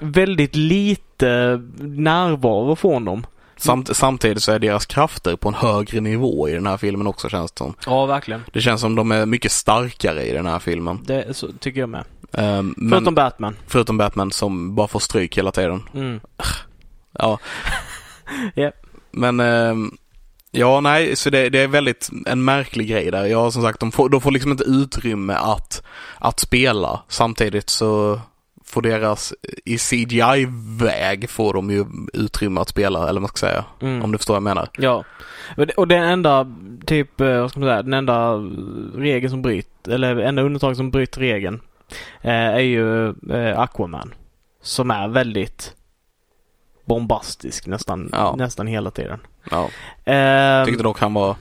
väldigt lite närvaro från dem. Samt, samtidigt så är deras krafter på en högre nivå i den här filmen också känns det som. Ja, verkligen. Det känns som de är mycket starkare i den här filmen. Det så, tycker jag med. Um, men, Förutom Batman. förutom Batman som bara får stryk hela tiden. Mm. [laughs] Ja. [laughs] Ja. Men ehm, ja, nej, så det, det är väldigt en märklig grej där. Ja, som sagt, de får, de får liksom inte utrymme att, att spela. Samtidigt så får deras, i CGI-väg får de ju utrymme att spela, eller vad man ska säga. Mm. Om du förstår vad jag menar. Ja. Och den enda, typ, eh, vad ska man säga, den enda regeln som bryter, eller enda undantag som bryter regeln är ju eh, Aquaman. Som är väldigt bombastisk nästan, Ja. nästan hela tiden. Ja. Eh, Tyckte dock han var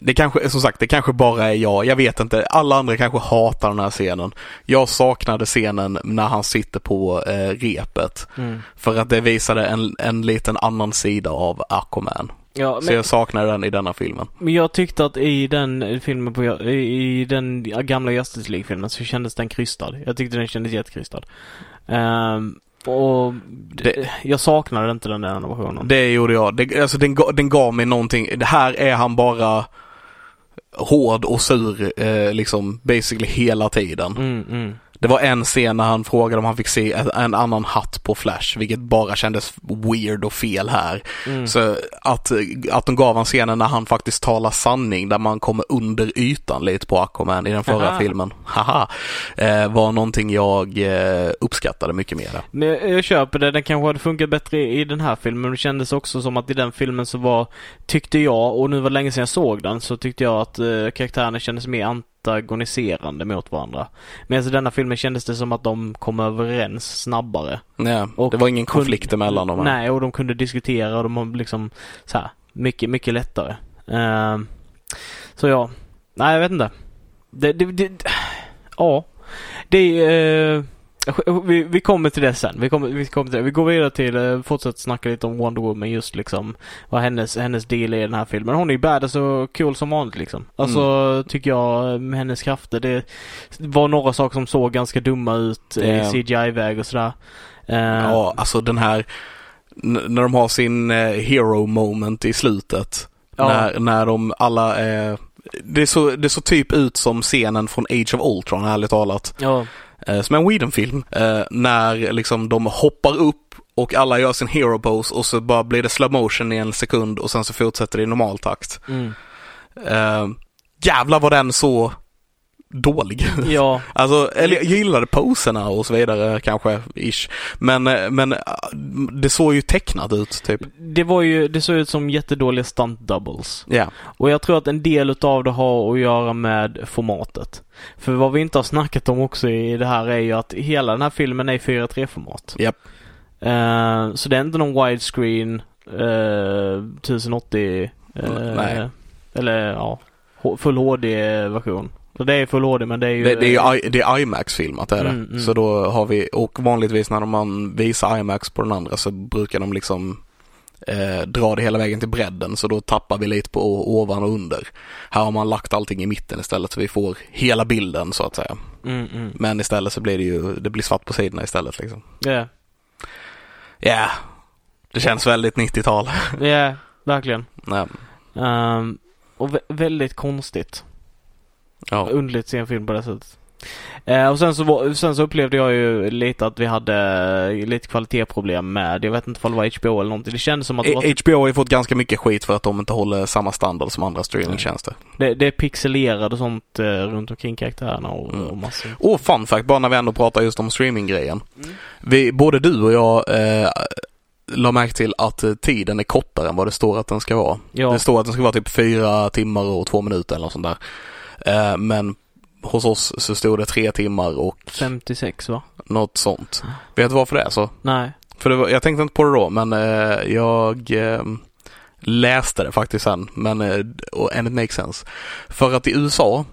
det kanske, som sagt, det kanske bara är jag. Jag vet inte. Alla andra kanske hatar den här scenen. Jag saknade scenen när han sitter på eh, repet. mm. För att det visade en, en liten annan sida av Aquaman. Ja, Så men, jag saknar den i denna filmen. men jag tyckte att i den filmen på, i, den gamla Justice League-filmen så kändes den krystad. Jag tyckte den kändes jättekrystad. Ehm, och det, jag saknade inte den där versionen. Det gjorde jag. Det, alltså den, den gav mig någonting. Det här är han bara hård och sur eh, liksom basically hela tiden. Mm, mm. Det var en scen när han frågade om han fick se en, annan hatt på Flash, vilket bara kändes weird och fel här. Mm. Så att, att de gav han scenen när han faktiskt talar sanning, där man kommer under ytan lite på Aquaman i den förra Aha. filmen, haha, eh, var någonting jag eh, uppskattade mycket mer. Men jag, jag köper det. Den kanske hade funkat bättre i, i den här filmen. Men det kändes också som att i den filmen så var, tyckte jag, och nu var det länge sedan jag såg den, så tyckte jag att eh, karaktärerna kändes mer antagoniserande mot varandra. Medan i denna filmen kändes det som att de kom överens snabbare. Ja, Och det var ingen konflikt emellan dem. här. Nej, och de kunde diskutera och de var liksom så här, mycket, mycket lättare. Ehm, så ja, nej jag vet inte. Det, det, det ja. Det är, eh, vi, vi kommer till det sen. Vi kommer, vi kommer till det. Vi går vidare till, uh, fortsätter snacka lite om Wonder Woman just liksom vad hennes, hennes del är i den här filmen. Hon är ju badass och cool som vanligt liksom. Alltså Mm. tycker jag med hennes krafter. Det var några saker som såg ganska dumma ut i Ja. CGI-väg och sådär. Eh, Ja, alltså den här, när de har sin eh, hero moment i slutet. Ja. När, när de alla är... Det såg det så typ ut som scenen från Age of Ultron, ärligt talat. Ja. Eh, som en Whedon-film. Eh, när liksom de hoppar upp och alla gör sin hero pose och så bara blir det slow motion i en sekund och sen så fortsätter det i normal takt. Mm. Eh, jävlar var den så dålig. Ja. [laughs] Alltså, eller jag gillade poserna och så vidare kanske, ish. Men, eh, men eh, det såg ju tecknat ut typ. Det var ju, det såg ut som jättedåliga stunt doubles. Ja. Och jag tror att en del utav det har att göra med formatet. För vad vi inte har snackat om också i det här är ju att hela den här filmen är i 4.3 format. Japp. Eh, så det är inte någon widescreen uh, 1080 eh, Nej. eller ja, full HD-version. Så det är full HD men det är ju... Det, det är, I- det är IMAX-filmat är det. Mm, mm. Så då har vi, och vanligtvis när man visar IMAX på den andra så brukar de liksom eh, dra det hela vägen till bredden så då tappar vi lite på ovan och under. Här har man lagt allting i mitten istället så vi får hela bilden så att säga. Mm, mm. Men istället så blir det ju, det blir svart på sidorna istället liksom. Ja, Ja, det känns väldigt 90-tal. ja, verkligen. Nej. Ehm, och vä- väldigt konstigt. Ja. Underligt att se en film på det sättet. Eh, och sen så, var, sen så upplevde jag ju lite att vi hade eh, lite kvalitetsproblem med, jag vet inte om det var HBO eller någonting. Det kändes som att det, var, Eh, HBO har ju fått ganska mycket skit för att de inte håller samma standard som andra streamingtjänster. det, det är pixelerade och sånt eh, runt omkring karaktärerna och, Mm. och massor. Och fun fact, bara när vi ändå pratar just om streaminggrejen. Mm. Vi, både du och jag eh, la märke till att eh, tiden är kortare än vad det står att den ska vara. Ja, Det står att den ska vara typ fyra timmar och två minuter eller något sånt där. Eh, men hos oss så stod det tre timmar och 56 va? något sånt. Vet du varför det är så? Nej. För var, jag tänkte inte på det då, men eh, jag eh, läste det faktiskt sen. Men, eh, och, and it makes sense. För att i USA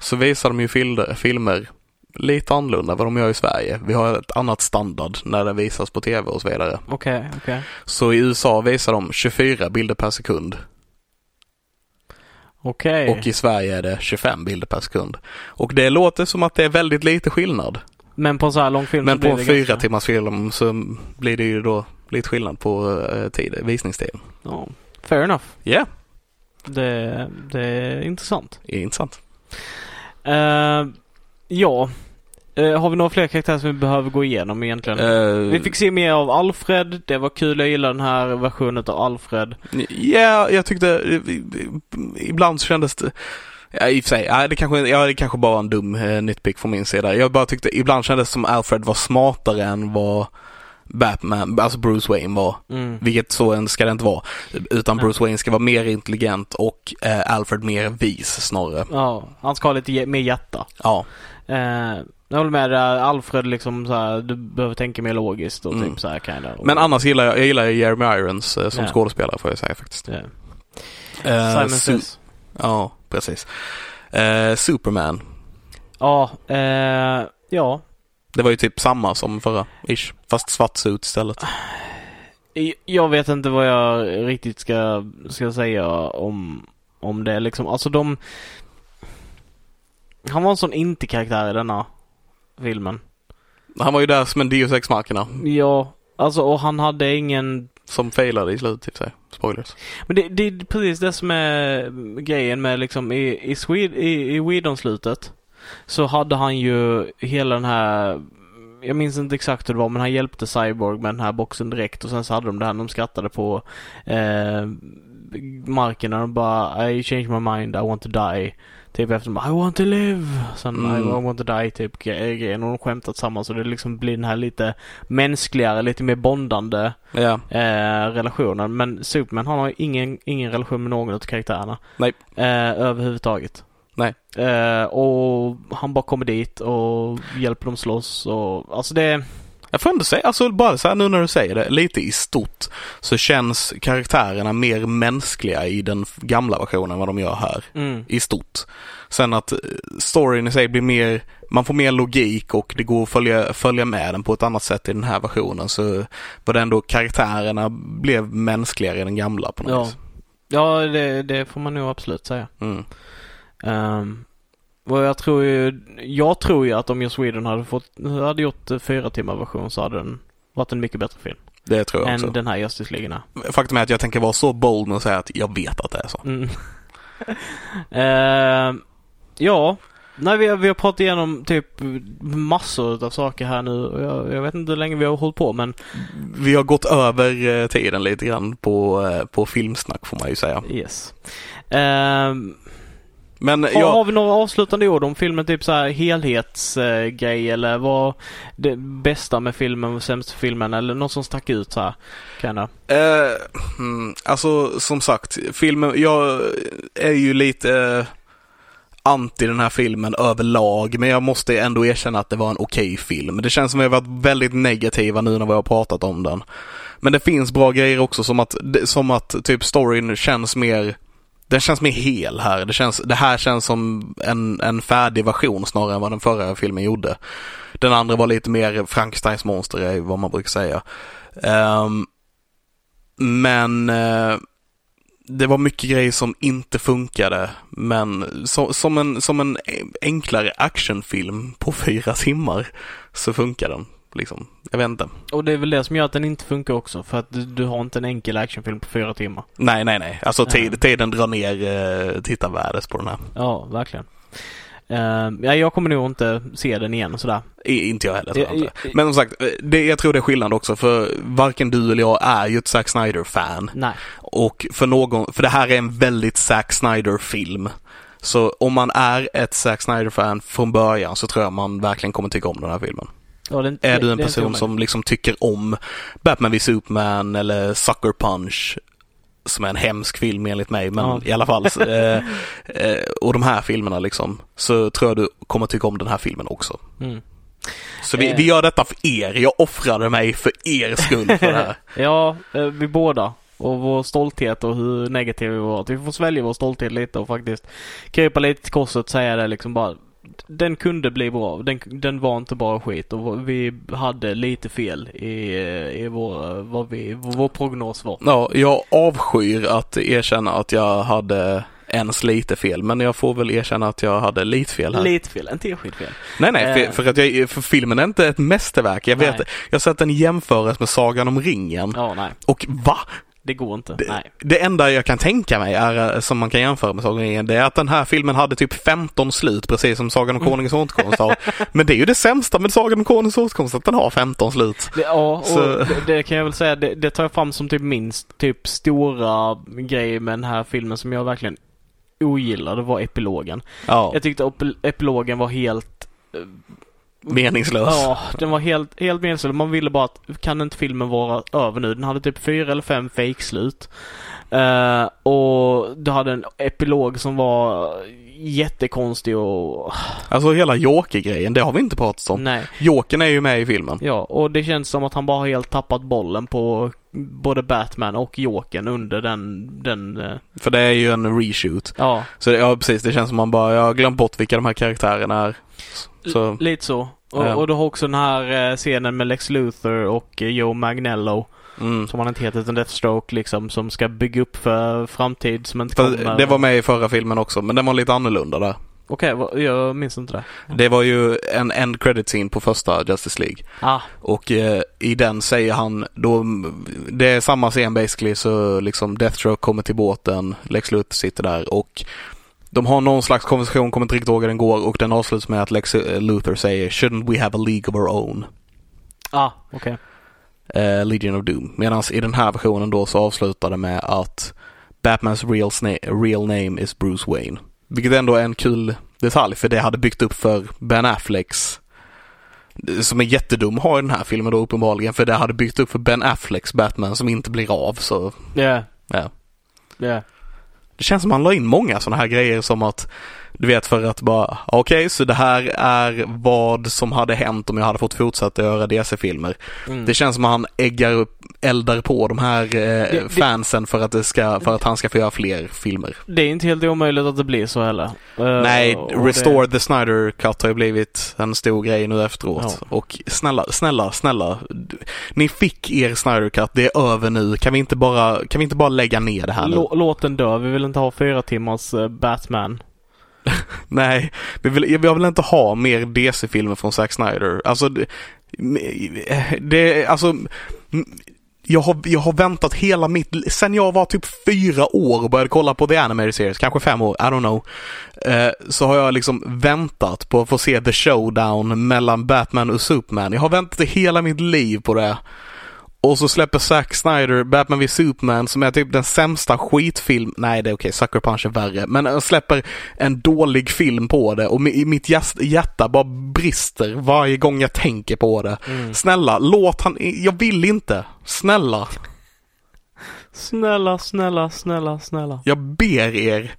så visar de ju filmer, filmer lite annorlunda vad de gör i Sverige. Vi har ett annat standard när det visas på tv och så vidare. Okej, okej. Så i USA visar de 24 bilder per sekund Okej. och i Sverige är det 25 bilder per sekund. Och det låter som att det är väldigt lite skillnad. Men på en så här lång film Men på det en fyra timmars film så blir det ju då lite skillnad på eh, tid, visningstiden. Ja, fair enough. Ja, Det, det är intressant. yeah, intressant. Eh, ja. Eh, har vi några fler karaktärer som vi behöver gå igenom egentligen? Eh, Vi fick se mer av Alfred. Det var kul. Jag gillar den här versionen av Alfred. Ja, jag tyckte eh, ibland så kändes det Ja, i och för sig, ja, det kanske, ja, det kanske bara var en dum eh, nitpick från min sida. Jag bara tyckte ibland kändes det som Alfred var smartare än vad Batman, alltså Bruce Wayne var. Mm. Vilket så en ska det inte vara. Utan. Bruce Wayne ska vara mer intelligent och eh, Alfred mer vis snarare. Ja, han ska ha lite mer hjärta. Ja, Eh, jag håller med där. Alfred liksom så här, du behöver tänka mer logiskt och Mm. typ så här kinda. Och, men annars gillar jag, jag gillar Jeremy Irons eh, som Ja. skådespelare får jag säga faktiskt. Ja. Eh, Simon Says. Ja, precis. Eh, Superman. Ja, eh, ja. Det var ju typ samma som förra, ish. Fast svart suit istället. Jag vet inte vad jag riktigt ska, ska säga om, om det liksom. Alltså de... Han var en sån inte-karaktär i denna filmen. Han var ju där som en Deus ex machina Ja, alltså och han hade ingen... som failade i slutet, typ så här. Spoilers. Men det, det är precis det som är grejen med liksom i, i, Swed, i, i Whedon-slutet. Så hade han ju hela den här jag minns inte exakt hur det var men han hjälpte Cyborg med den här boxen direkt och sen så hade de det här när de skrattade på eh, marken och de bara I change my mind, I want to die. Typ efter I want to live. Sen Mm. I want to die typ gre- grejen och de skämtat tillsammans och det liksom blir den här lite mänskligare, lite mer bondande Ja, eh, relationen. Men Superman han har ingen, ingen relation med någon av karaktärerna. Nej. Eh, överhuvudtaget. Nej. Eh, och han bara kommer dit och hjälper dem slåss och alltså det... jag får ändå säga, alltså bara så här nu när du säger det, lite i stort så känns karaktärerna mer mänskliga i den gamla versionen än vad de gör här. Mm, I stort. Sen att eh, storyn i sig blir mer, man får mer logik och det går att följa, följa med den på ett annat sätt i den här versionen så var det ändå karaktärerna blev mänskligare i den gamla på något Ja. vis. ja det, det får man nog absolut säga. Mm. Um, och jag tror ju, jag tror ju att om Joss Whedon hade fått, hade gjort eh, fyra timmar version så hade den varit en mycket bättre film. Det tror jag än också. den här Justice League. Faktum är att jag tänker vara så bold med att säga att jag vet att det är så. Mm. [laughs] Eh, ja, nej, vi, har, vi har pratat igenom typ massor av saker här nu. Jag, jag vet inte hur länge vi har hållit på men Vi har gått över eh, tiden lite grann på, på filmsnack får man ju säga. yes. Eh, Men har, jag, har vi några avslutande ord om filmen? Typ så här helhetsgrej eller vad det bästa med filmen och sämsta filmen eller något som stack ut så här? Kan jag? Eh, mm, alltså som sagt, filmen, jag är ju lite eh, anti den här filmen överlag, men jag måste ändå erkänna att det var en okej film. Det känns som att vi har varit väldigt negativa nu när vi har pratat om den. Men det finns bra grejer också som att, som att typ storyn känns mer den känns mer hel här. Det, känns, det här känns som en, en färdig version snarare än vad den förra filmen gjorde. Den andra var lite mer Frankensteins monster, är vad man brukar säga. Um, men uh, det var mycket grejer som inte funkade. Men so, som, en, som en enklare actionfilm på [laughs] fyra timmar så funkar den. Liksom. Jag vet inte. Och det är väl det som gör att den inte funkar också. För att du, du har inte en enkel actionfilm på fyra timmar. Nej, nej, nej. Alltså tid, tiden drar ner eh, tittarvärdet på den här. Ja, verkligen. Uh, ja, jag kommer nog inte se den igen sådär. I, inte jag heller. Tror jag I- inte. i- Men som sagt, eh, det, jag tror det är skillnad också för varken du eller jag är ju ett Zack Snyder-fan. Nej. Och för någon, för det här är en väldigt Zack Snyder-film. Så om man är ett Zack Snyder-fan från början så tror jag man verkligen kommer tycka om den här filmen. Ja, det, Är du en person som liksom tycker om Batman v Superman eller Sucker Punch som är en hemsk film enligt mig, men Ja. i alla fall. [laughs] eh, eh, och de här filmerna liksom, så tror jag du kommer tycka om den här filmen också. Mm. Så vi, Eh. vi gör detta för er. Jag offrade mig för er skull för det här. [laughs] Ja, eh, vi båda. Och vår stolthet och hur negativa vi var. Att vi får svälja vår stolthet lite och faktiskt krypa lite till korset och säga det liksom bara. Den kunde bli bra. Den, den var inte bara skit och vi hade lite fel i, eh, i vår, vad vi, vår prognos var. Ja, jag avskyr att erkänna att jag hade ens lite fel, men jag får väl erkänna att jag hade lite fel här. Lite fel, inte helt skit fel. nej, nej, Eh. för, för att jag, för filmen är inte ett mästerverk. Jag vet, Nej. jag har sett den jämföras med Sagan om ringen. Ja, nej. Och va? Det går inte. Det, Nej. det enda jag kan tänka mig är, eh, som man kan jämföra med Sagan om ringen, det är att den här filmen hade typ 15 slut, precis som Sagan om Konungens återkomst har. Men det är ju det sämsta med Sagan om Konungens återkomst, att den har 15 slut. Det, ja, och det, det kan jag väl säga, det, det tar jag fram som typ minst typ stora grejer med den här filmen som jag verkligen ogillade var epilogen. Ja, Jag tyckte ep- epilogen var helt meningslös. Ja, den var helt, helt meningslös. Man ville bara att, kan inte filmen vara över nu? Den hade typ fyra eller fem fejkslut. Uh, och du hade en epilog som var jättekonstig och... Alltså hela Joker-grejen, det har vi inte pratat om. Nej. Jokern är ju med i filmen. Ja, och det känns som att han bara har helt tappat bollen på både Batman och Jokern under den, den, eh, För det är ju en reshoot. ja, Så det, ja precis, det känns som man bara, jag har glömt bort vilka de här karaktärerna är. Så, lite så. Och, Ja. och du har också den här eh, scenen med Lex Luthor och eh, Joe Magnello, mm. som han inte heter utan Deathstroke liksom, som ska bygga upp för framtid som inte För kommer. det var med i förra filmen också, men den var lite annorlunda där. Okej, vad- jag minns inte det. Det var ju en end credit scene på första Justice League. Ah, Och eh, i den säger han, då, det är samma scen basically, så liksom Deathstroke kommer till båten, Lex Luthor sitter där och de har någon slags konversation, kommer inte riktigt ihåg hur den går och den avslutas med att Lex eh, Luthor säger “Shouldn't we have a League of our own?” ah, okej. eh, Legion of Doom. Medan i den här versionen då så avslutar det med att Batmans real, real name is Bruce Wayne. Vilket ändå är en kul detalj för det hade byggt upp för Ben Afflecks som är jättedum har i den här filmen då uppenbarligen för det hade byggt upp för Ben Afflecks Batman som inte blir av så Ja, ja. ja. Det känns som man la in många sådana här grejer som att du vet för att bara okej så det här är vad som hade hänt om jag hade fått fortsätta göra DC-filmer. Mm. Det känns som att han äggar upp, eldar på de här eh, det- fansen för att, det ska, för att han ska få göra fler filmer. Det är inte helt omöjligt att det blir så heller. Eh, Nej, och Restore the Snyder Cut har ju blivit en stor grej nu efteråt. Ja. Och snälla, snälla, snälla. Ni fick er Snyder Cut, det är över nu. Kan vi inte bara, kan vi inte bara lägga ner det här nu? Lå, låt den dö. Vi vill inte ha fyra timmars eh, Batman. [laughs] Nej, vi vill, jag vill inte ha mer DC-filmer från Zack Snyder. Alltså, det, det alltså, jag har, jag har väntat hela mitt, sen jag var typ fyra år och började kolla på The Animated Series, kanske fem år, I don't know. Eh, så har jag liksom väntat på att få se The Showdown mellan Batman och Superman. Jag har väntat hela mitt liv på det. Och så släpper Zack Snyder Batman v Superman som är typ den sämsta skitfilm. Nej, det är okej. Okay. Sucker Punch är värre. Men han släpper en dålig film på det och mitt hjärta bara brister varje gång jag tänker på det. Mm. Snälla, låt han... Jag vill inte. Snälla. Snälla, snälla, snälla, snälla. Jag ber er.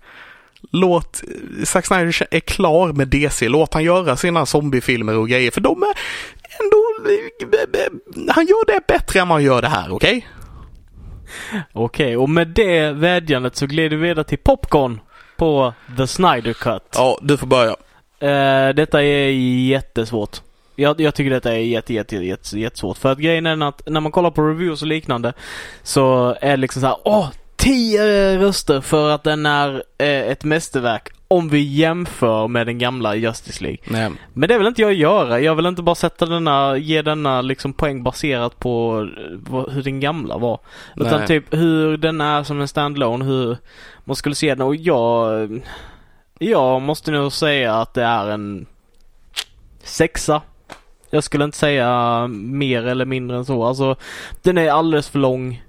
Låt Zack Snyder är klar med DC. Låt han göra sina zombiefilmer och grejer. För de är ändå... Han gör det bättre än man gör det här, okej? Okay? Okej, okay, och med det vädjandet så glider vi vidare till Popcorn på The Snyder Cut. Ja, du får börja. Uh, detta är jättesvårt. Jag, jag tycker detta är jätte, jätte, jätte, jättesvårt. För att grejen är att när man kollar på reviews och liknande så är det liksom så här, åh, 10 röster för att den är eh, ett mästerverk om vi jämför med den gamla Justice League. Nej. Men det vill inte jag göra. Jag vill inte bara sätta denna, ge denna liksom poäng baserat på eh, hur den gamla var. Nej. Utan typ hur den är som en standalone, hur man skulle se den och jag, jag måste nog säga att det är en sexa. Jag skulle inte säga mer eller mindre än så. Alltså, den är alldeles för lång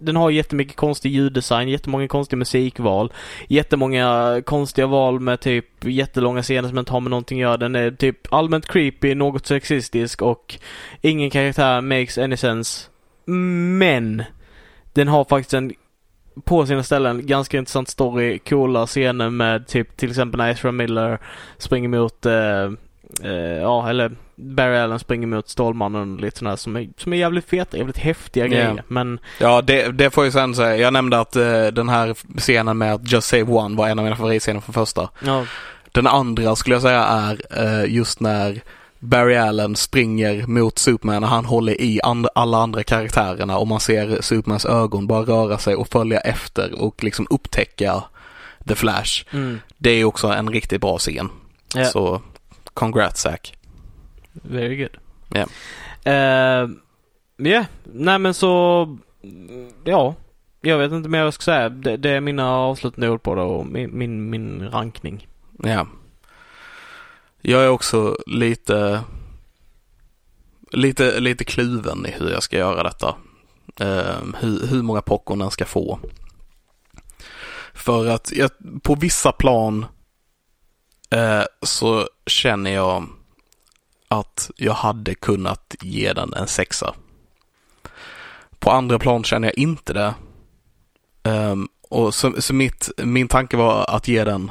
den har jättemycket konstig ljuddesign, jättemånga konstiga musikval, jättemånga konstiga val med typ jättelånga scener som inte har med någonting att göra. Den är typ allmänt creepy, något sexistisk och ingen karaktär makes any sense. Men den har faktiskt en på sina ställen ganska intressant story, coola scener med typ till exempel när Ezra Miller springer mot eh, eh, ja, eller Barry Allen springer mot Stålmannen och lite sådana som är, som är jävligt feta, jävligt häftiga yeah. grejer. Men... Ja, det, det får jag sen säga. Jag nämnde att eh, den här scenen med att Just Save One var en av mina favoritscener från första. Ja. Den andra skulle jag säga är eh, just när Barry Allen springer mot Superman och han håller i and alla andra karaktärerna och man ser Supermans ögon bara röra sig och följa efter och liksom upptäcka The Flash. Mm. Det är också en riktigt bra scen. Yeah. Så Congrats Zack. Very good. Ja. Yeah. Uh, yeah. nej men så, ja. Jag vet inte mer vad jag ska säga. Det, det är mina avslutande ord på det och min, min, min rankning. Ja. Jag är också lite, lite, lite kluven i hur jag ska göra detta. Uh, hur, hur många popcorn den ska få. För att jag, på vissa plan Eh, så känner jag att jag hade kunnat ge den en sexa. På andra plan känner jag inte det. Um, och så, så, mitt, min tanke var att ge den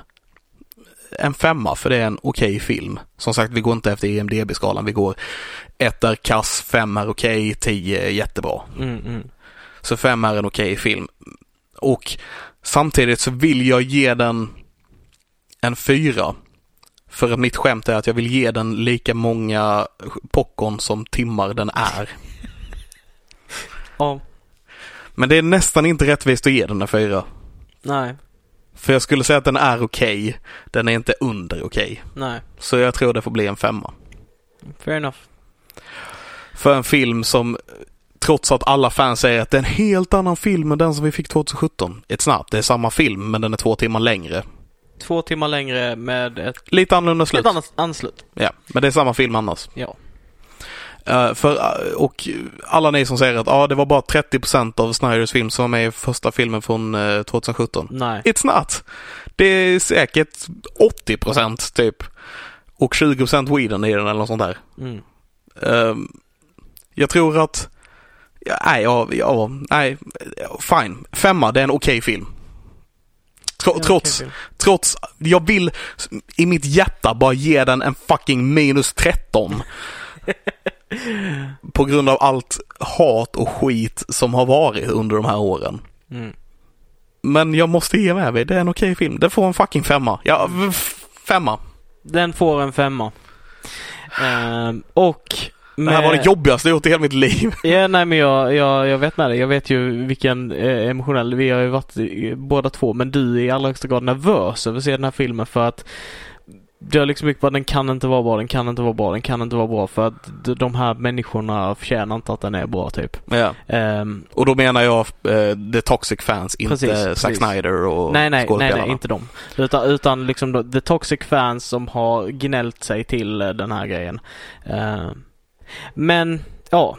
en femma för det är en okej okay film. Som sagt, vi går inte efter EMDB-skalan. Vi går ett är kass, fem är okej, okay, tio är jättebra. Mm, mm. Så fem är en okej okay film. Och samtidigt så vill jag ge den en fyra. För att mitt skämt är att jag vill ge den lika många popcorn som timmar den är. Ja. Men det är nästan inte rättvist att ge den en fyra. Nej. För jag skulle säga att den är okej. Okay. Den är inte under okej. Okay. Nej. Så jag tror det får bli en femma. Fair enough. För en film som, trots att alla fans säger att det är en helt annan film än den som vi fick 2017. It's not. Det är samma film men den är två timmar längre. Två timmar längre med ett... Lite annorlunda slut. Ett annat anslut. Ja, men det är samma film annars. Ja. Uh, för, uh, och alla ni som säger att ah, det var bara 30% av Snyders film som var med i första filmen från eh, 2017. Nej. It's not. Det är säkert 80% typ. Och 20% Whedon i den eller något sånt där. Mm. Uh, jag tror att, ja, nej, ja, ja, nej, fine. Femma, det är en okej film. Tro, trots, trots, jag vill i mitt hjärta bara ge den en fucking minus 13. [laughs] på grund av allt hat och skit som har varit under de här åren. Mm. Men jag måste ge med mig, det är en okej okay film. Den får en fucking femma. Ja, femma. Den får en femma. Uh, och det här var det jobbigaste jag gjort i hela mitt liv. [laughs] Ja, nej men jag, jag, jag vet med det. Jag vet ju vilken eh, emotionell, vi har ju varit båda två, men du är i allra högsta grad nervös över att se den här filmen för att det har liksom mycket på den kan inte vara bra, den kan inte vara bra, den kan inte vara bra för att de här människorna förtjänar inte att den är bra typ. Ja. Ehm, Och då menar jag eh, The Toxic Fans, inte Precis, Zack precis. Snyder och nej, nej, nej, nej, inte dem. Utan, utan liksom the toxic fans som har gnällt sig till eh, den här grejen. Ehm, men, ja.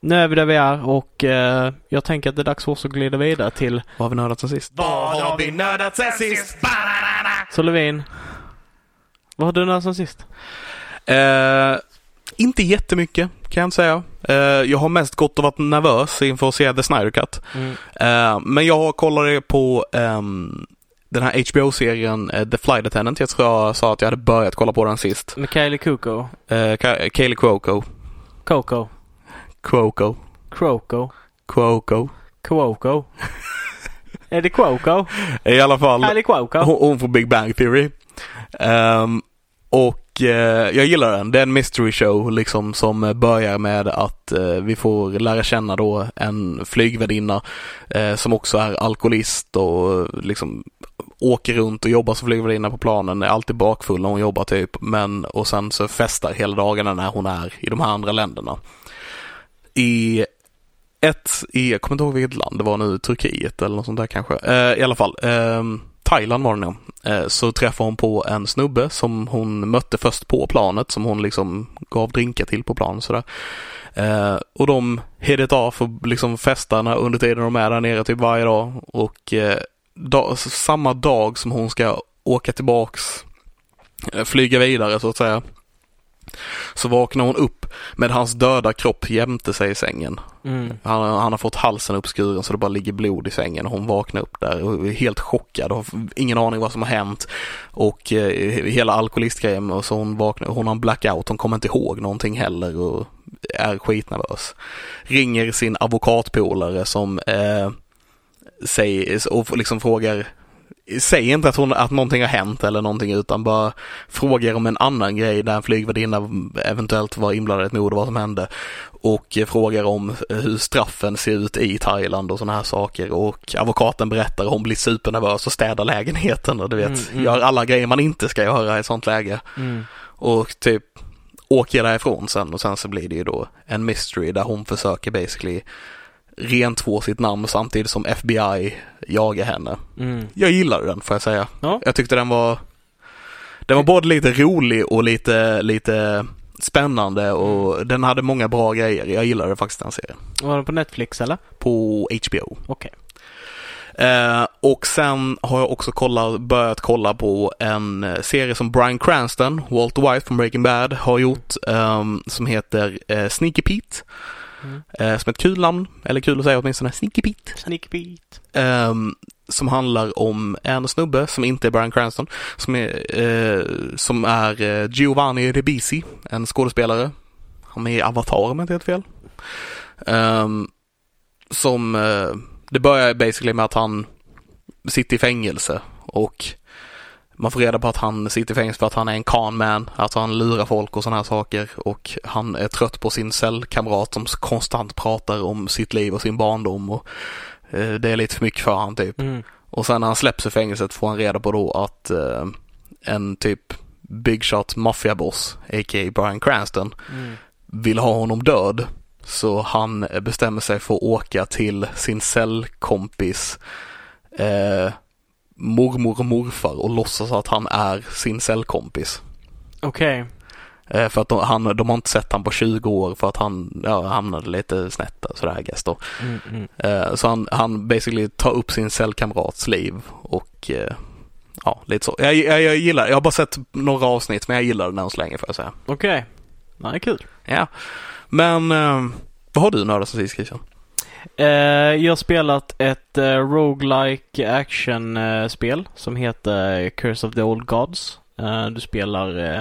Nu är vi där vi är och eh, jag tänker att det är dags för oss att glida vidare till Vad har vi nördat sen sist? Vad har vi nördat sen sist? Så Levin. Vad har du nördat sen sist? Eh, inte jättemycket kan jag inte säga. Eh, jag har mest gått och varit nervös inför att se The Snyder Cut. Mm. Eh, men jag kollade på ehm, den här HBO-serien eh, The Flight Attendant. Jag tror jag sa att jag hade börjat kolla på den sist. Med Kylie Cuoco. Uh, Kaylee Cuoco. Coco. Cuoco. Croco. Cuoco. Cuoco. är det Cuoco? [laughs] I alla fall. Kylie Cuoco? Hon, hon får Big Bang Theory. Ehm, och eh, jag gillar den. Det är en mystery show liksom som börjar med att eh, vi får lära känna då en flygvärdinna eh, som också är alkoholist och liksom åker runt och jobbar som flygvärdinna på planen, är alltid bakfull när hon jobbar typ, men och sen så festar hela dagarna när hon är i de här andra länderna. I ett, i, jag kommer inte ihåg vilket land det var nu, Turkiet eller något sånt där kanske. Eh, I alla fall, eh, Thailand var det nog. Eh, så träffade hon på en snubbe som hon mötte först på planet, som hon liksom gav drinkar till på planet sådär. Eh, och de hit it off och liksom festarna under tiden de är där nere typ varje dag. Och eh, dag, samma dag som hon ska åka tillbaks, eh, flyga vidare så att säga, så vaknar hon upp med hans döda kropp jämte sig i sängen. Mm. Han, han har fått halsen uppskuren så det bara ligger blod i sängen och hon vaknar upp där och är helt chockad och har ingen aning vad som har hänt. Och eh, hela alkoholistgrejen och så hon vaknar, hon har en blackout, hon kommer inte ihåg någonting heller och är skitnervös. Ringer sin advokatpolare som eh, säger och liksom frågar Säg inte att, hon, att någonting har hänt eller någonting utan bara frågar om en annan grej där en flygvärdinna eventuellt var inblandad i ett mord och vad som hände. Och frågar om hur straffen ser ut i Thailand och sådana här saker. Och advokaten berättar hon blir supernervös och städar lägenheten och du vet, Mm, mm. gör alla grejer man inte ska göra i ett sånt läge. Mm. Och typ åker därifrån sen och sen så blir det ju då en mystery där hon försöker basically rentvå sitt namn samtidigt som FBI jagar henne. Mm. Jag gillade den får jag säga. Ja. Jag tyckte den var Den var både lite rolig och lite, lite spännande och den hade många bra grejer. Jag gillade faktiskt den serien. Var den på Netflix eller? På HBO. Okej. Eh, och sen har jag också kollat, börjat kolla på en eh, serie som Bryan Cranston, Walter White från Breaking Bad, har gjort ehm, som heter eh, Sneaky Pete. Mm. Eh, som ett kul namn, eller kul att säga åtminstone, Sneaky Pete. Sneak Beat. Ehm, som handlar om en snubbe som inte är Bryan Cranston, som är, eh, som är eh, Giovanni Ribisi, en skådespelare. Han är i Avatar om jag inte helt fel. Ehm, som, eh, det börjar basically med att han sitter i fängelse och man får reda på att han sitter i fängelse för att han är en con man, att han lurar folk och sådana här saker och han är trött på sin cellkamrat som konstant pratar om sitt liv och sin barndom och eh, det är lite för mycket för han typ. Mm. Och sen när han släpps i fängelset får han reda på då att eh, en typ big shot maffiaboss, a.k.a. Bryan Cranston, Mm. vill ha honom död. Så han bestämmer sig för att åka till sin cellkompis eh, mormor och morfar och låtsas att han är sin cellkompis. Okej. Eh, för att de, han, de har inte sett han på 20 år för att han ja, hamnade lite snett där, sådär guess då. Mm, mm. Eh, så han, han basically tar upp sin cellkamrats liv och eh, ja, lite så. Jag, jag, jag gillar, jag har bara sett några avsnitt men jag gillar den än så länge får jag säga. Okej. Nej, kul. Ja, men vad har du nördat sen sist Christian? Eh, jag har spelat ett uh, roguelike action-spel som heter Curse of the Old Gods. Eh, du spelar eh,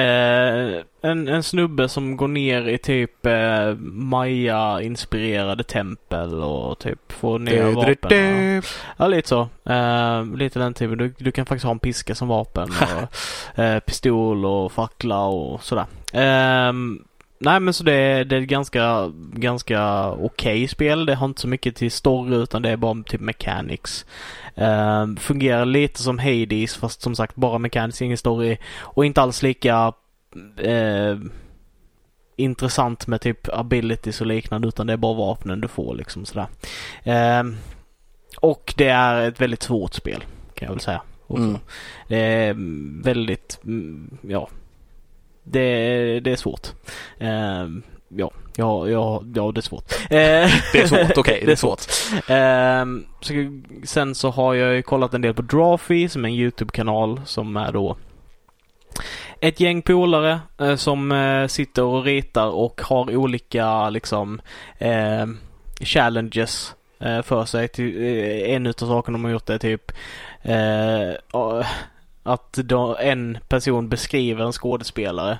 eh, en, en snubbe som går ner i typ uh, Maya-inspirerade tempel och typ får ner vapen. Och, ja, lite så. Eh, lite den typen. Du, du kan faktiskt ha en piska som vapen och [laughs] eh, pistol och fackla och sådär. Ehm, nej men så det är, det är ett ganska, ganska okej okay spel. Det har inte så mycket till story utan det är bara typ mechanics. Uh, fungerar lite som Hades fast som sagt bara mechanics, ingen story. Och inte alls lika uh, intressant med typ abilities och liknande utan det är bara vapnen du får liksom sådär. Uh, och det är ett väldigt svårt spel kan jag väl säga. Mm. Det är väldigt, mm, ja, det, det är svårt. Uh, ja, ja, ja, ja, det är svårt. det är svårt, okej, [laughs] okay, det är svårt. Uh, så, sen så har jag ju kollat en del på Drawfee som är en YouTube-kanal som är då ett gäng polare eh, som eh, sitter och ritar och har olika liksom eh, challenges för sig. Till, eh, en utav sakerna de har gjort är typ eh, att då en person beskriver en skådespelare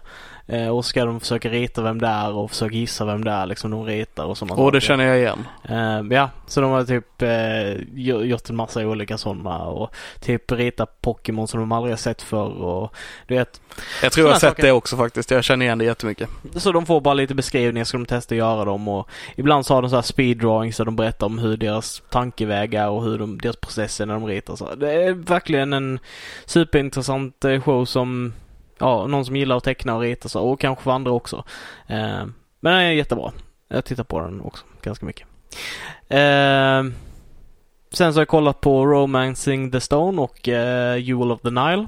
Eh, och ska de försöka rita vem det är och försöka gissa vem det är liksom de ritar och sådana Och det känner jag igen. Uh, ja, så de har typ uh, gjort en massa olika sådana och typ ritat Pokémon som de aldrig har sett förr och du vet. Jag tror jag har sett saker. det också faktiskt. Jag känner igen det jättemycket. Så de får bara lite beskrivningar så de testar att göra dem och ibland så har de så här speeddrawings där de berättar om hur deras tankevägar och hur de, deras processer när de ritar så. Det är verkligen en superintressant show som ja, någon som gillar att teckna och rita så, och kanske för andra också. Eh, men den är jättebra. Jag tittar på den också ganska mycket. Eh, sen så har jag kollat på Romancing the Stone och eh, Jewel of the Nile.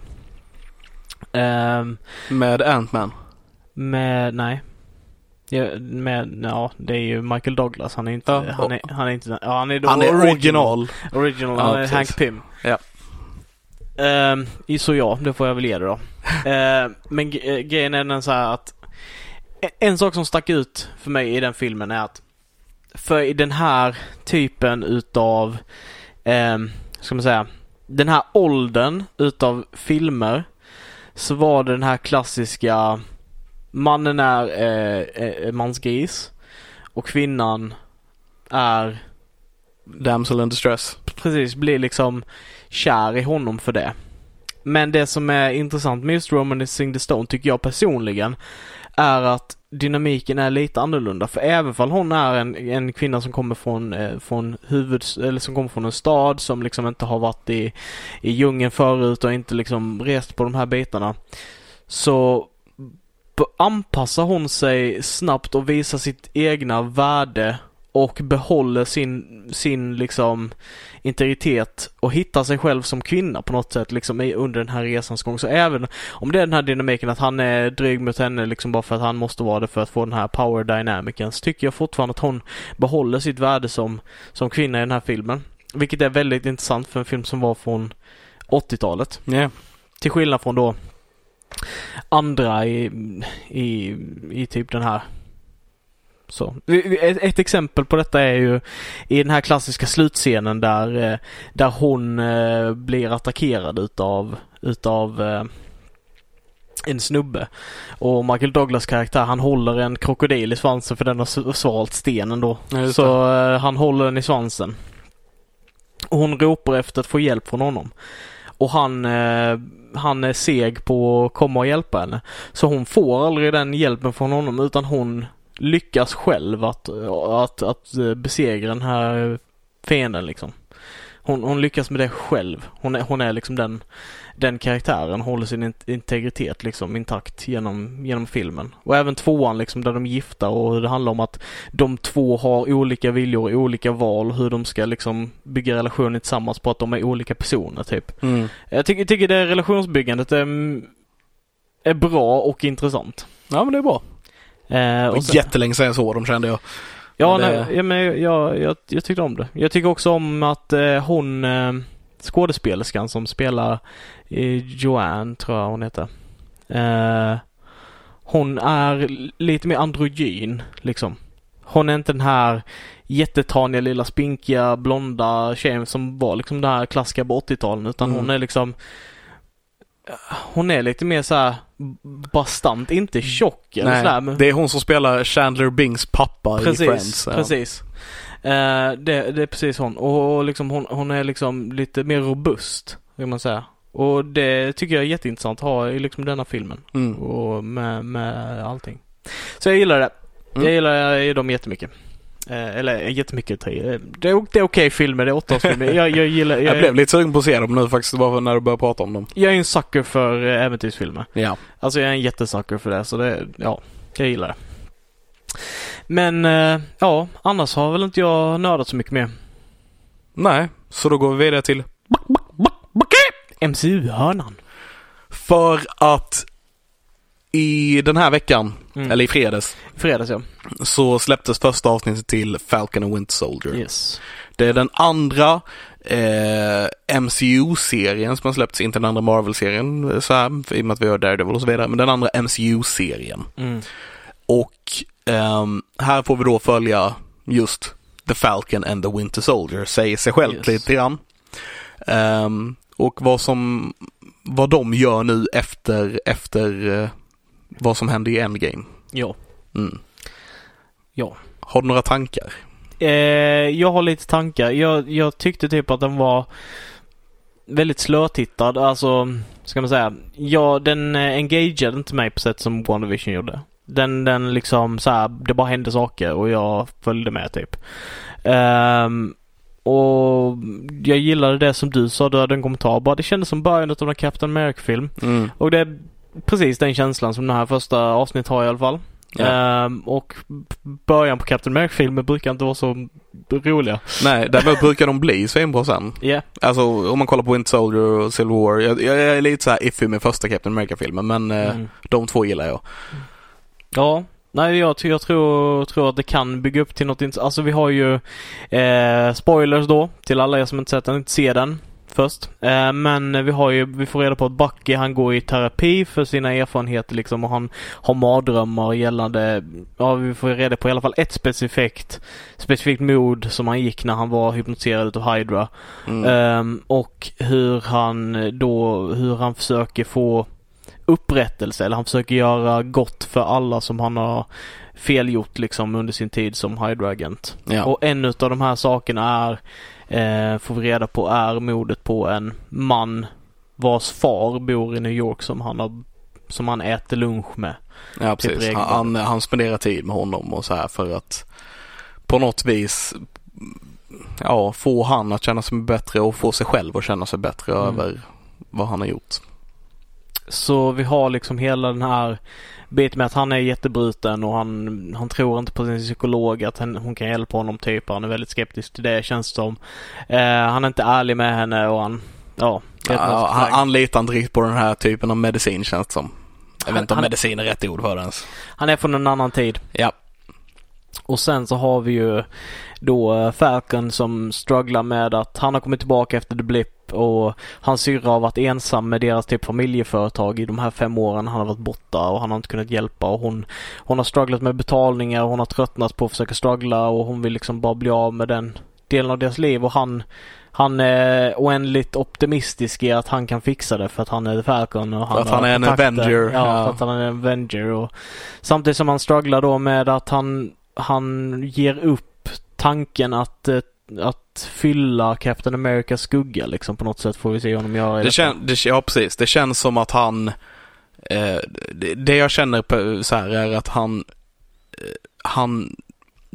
Eh, med Ant-Man? Med, nej. Ja, med, ja, det är ju Michael Douglas. Han är inte, ja, han, är, han är inte, ja, han är, han är original. Original, han är Hank Pym. Ja. Uh, så ja, det får jag väl ge det då. Uh, [laughs] men uh, grejen är den så här att en sak som stack ut för mig i den filmen är att för i den här typen utav, eh, ska man säga, den här åldern utav filmer så var det den här klassiska mannen är eh, eh, mansgris och kvinnan är Damsel in distress. Precis, blir liksom kär i honom för det. Men det som är intressant med just Romancing the Stone tycker jag personligen är att dynamiken är lite annorlunda. För även om hon är en, en kvinna som kommer från, eh, från huvud, eller som kommer från en stad som liksom inte har varit i, i djungeln förut och inte liksom rest på de här bitarna. Så anpassar hon sig snabbt och visar sitt egna värde och behåller sin, sin liksom integritet och hittar sig själv som kvinna på något sätt liksom under den här resans gång. Så även om det är den här dynamiken att han är dryg mot henne liksom bara för att han måste vara det för att få den här power dynamicen så tycker jag fortfarande att hon behåller sitt värde som, som kvinna i den här filmen. Vilket är väldigt intressant för en film som var från 80-talet. Yeah. Till skillnad från då andra i, i, i typ den här så. Ett, ett, exempel på detta är ju i den här klassiska slutscenen där, eh, där hon eh, blir attackerad utav, utav eh, en snubbe. Och Michael Douglas karaktär han håller en krokodil i svansen för den har svalt stenen då. Så han håller den i svansen. Och hon ropar efter att få hjälp från honom. Och han, han är seg på att komma och hjälpa henne. Så hon får aldrig den hjälpen från honom utan hon lyckas själv att, att, att besegra den här fienden liksom. Hon, hon lyckas med det själv. Hon är, hon är liksom den, den karaktären, håller sin integritet liksom intakt genom, genom filmen. Och även tvåan liksom där de är gifta och det handlar om att de två har olika viljor, olika val, hur de ska liksom bygga relationen tillsammans på att de är olika personer typ. Mm. Jag tycker, tycker det relationsbyggandet är, är bra och intressant. Ja men det är bra. Eh, och sen, jättelänge sedan jag såg dem kände jag. Ja, men, nej, ja, men jag, jag, jag tyckte om det. Jag tycker också om att eh, hon eh, skådespelerskan som spelar eh, Joanne, tror jag hon heter. Eh, hon är lite mer androgyn liksom. Hon är inte den här jättetaniga lilla spinkiga blonda tjejen som var liksom den här klassiska på 80-talen utan mm. hon är liksom hon är lite mer så bastant, inte tjock eller Nej, sådär. Men... det är hon som spelar Chandler Bings pappa precis, i Friends. Ja. Precis, uh, det, det är precis hon. Och, och liksom hon, hon är liksom lite mer robust, kan man säga. Och det tycker jag är jätteintressant att ha i liksom denna filmen. Mm. Och med, med allting. Så jag gillar det. Mm. Jag gillar dem jättemycket. Eh, eller eh, jättemycket. eh, Det är, det är okej filmer, det är åttaårsfilmer. Jag, jag gillar... [laughs] Jag, Jag blev lite sugen på att se dem nu faktiskt, bara när du började prata om dem. jag är en sucker för äventyrsfilmer. Ja. Alltså jag är en jättesucker för det, så det, ja, jag gillar det. Men, eh, ja, annars har väl inte jag nördat så mycket mer. Nej, så då går vi vidare till MCU-hörnan. För att i den här veckan, Mm. eller i fredags, Fredags ja. så släpptes första avsnittet till Falcon and Winter Soldier. Yes. Det är den andra eh, MCU-serien som har släppts, inte den andra Marvel-serien eh, så här, i och med att vi har Daredevil och så vidare, men den andra MCU-serien. Mm. Och ehm, här får vi då följa just The Falcon and the Winter Soldier, säger sig själv Yes. lite grann. Ehm, och vad som, vad de gör nu efter, efter eh, vad som hände i Endgame. Ja. Mm. Ja. Har du några tankar? Eh, jag har lite tankar. Jag, jag tyckte typ att den var väldigt slötittad. Alltså, ska man säga. Ja, den eh, engagerade inte mig på sätt som WandaVision gjorde. Den, den liksom så här, det bara hände saker och jag följde med typ. Ehm, och jag gillade det som du sa, du hade en kommentar bara. Det kändes som början av en Captain America-film. Mm. Och det precis den känslan som det här första avsnittet har i alla fall. Ja. Ehm, och början på Captain America-filmer brukar inte vara så roliga. Nej, däremot brukar de bli svinbra sen. Ja. Alltså om man kollar på Winter Soldier och Civil War. Jag, jag är lite så här iffy med första Captain America-filmen men eh, Mm. de två gillar jag. Ja. Nej, jag, jag tror, tror att det kan bygga upp till något int- Alltså vi har ju eh, spoilers då till alla er som inte sett den, inte ser den först. Eh, men vi har ju, vi får reda på att Bucky han går i terapi för sina erfarenheter liksom och han har mardrömmar gällande, ja vi får reda på i alla fall ett specifikt, specifikt mod som han gick när han var hypnotiserad utav Hydra. Mm. Ehm, och hur han då, hur han försöker få upprättelse eller han försöker göra gott för alla som han har felgjort liksom under sin tid som Hydra-agent. ja. Och en utav de här sakerna är, eh, får vi reda på, är mordet på en man vars far bor i New York som han har som han äter lunch med. ja, precis. regelbundet. Han, han spenderar tid med honom och så här för att på något vis ja, få han att känna sig bättre och få sig själv att känna sig bättre Mm. över vad han har gjort. Så vi har liksom hela den här biten med att han är jättebruten och han, han tror inte på sin psykolog att han, hon kan hjälpa honom typ. Han är väldigt skeptisk till det känns som. Eh, han är inte ärlig med henne och han, ja. Ja, han anlitar inte riktigt på den här typen av medicin känns det som. Jag vet inte om medicin är rätt ord för det ens. han är från en annan tid. Ja. Och sen så har vi ju då eh, Falcon som strugglar med att han har kommit tillbaka efter The Blip och hans syrra har varit ensam med deras typ familjeföretag i de här fem åren han har varit borta och han har inte kunnat hjälpa och hon, hon har strugglat med betalningar och hon har tröttnat på att försöka struggla och hon vill liksom bara bli av med den delen av deras liv och han han är oändligt optimistisk i att han kan fixa det för att han är Falcon och För att han är en. Avenger, Ja, ja. för att han är en Avenger och samtidigt som han strugglar då med att han han ger upp tanken att, eh, att fylla Captain Americas skugga liksom på något sätt får vi se honom göra Det detta. kän, det, ja, precis. Det känns som att han... Eh, det, det jag känner på, så här är att han... Eh, han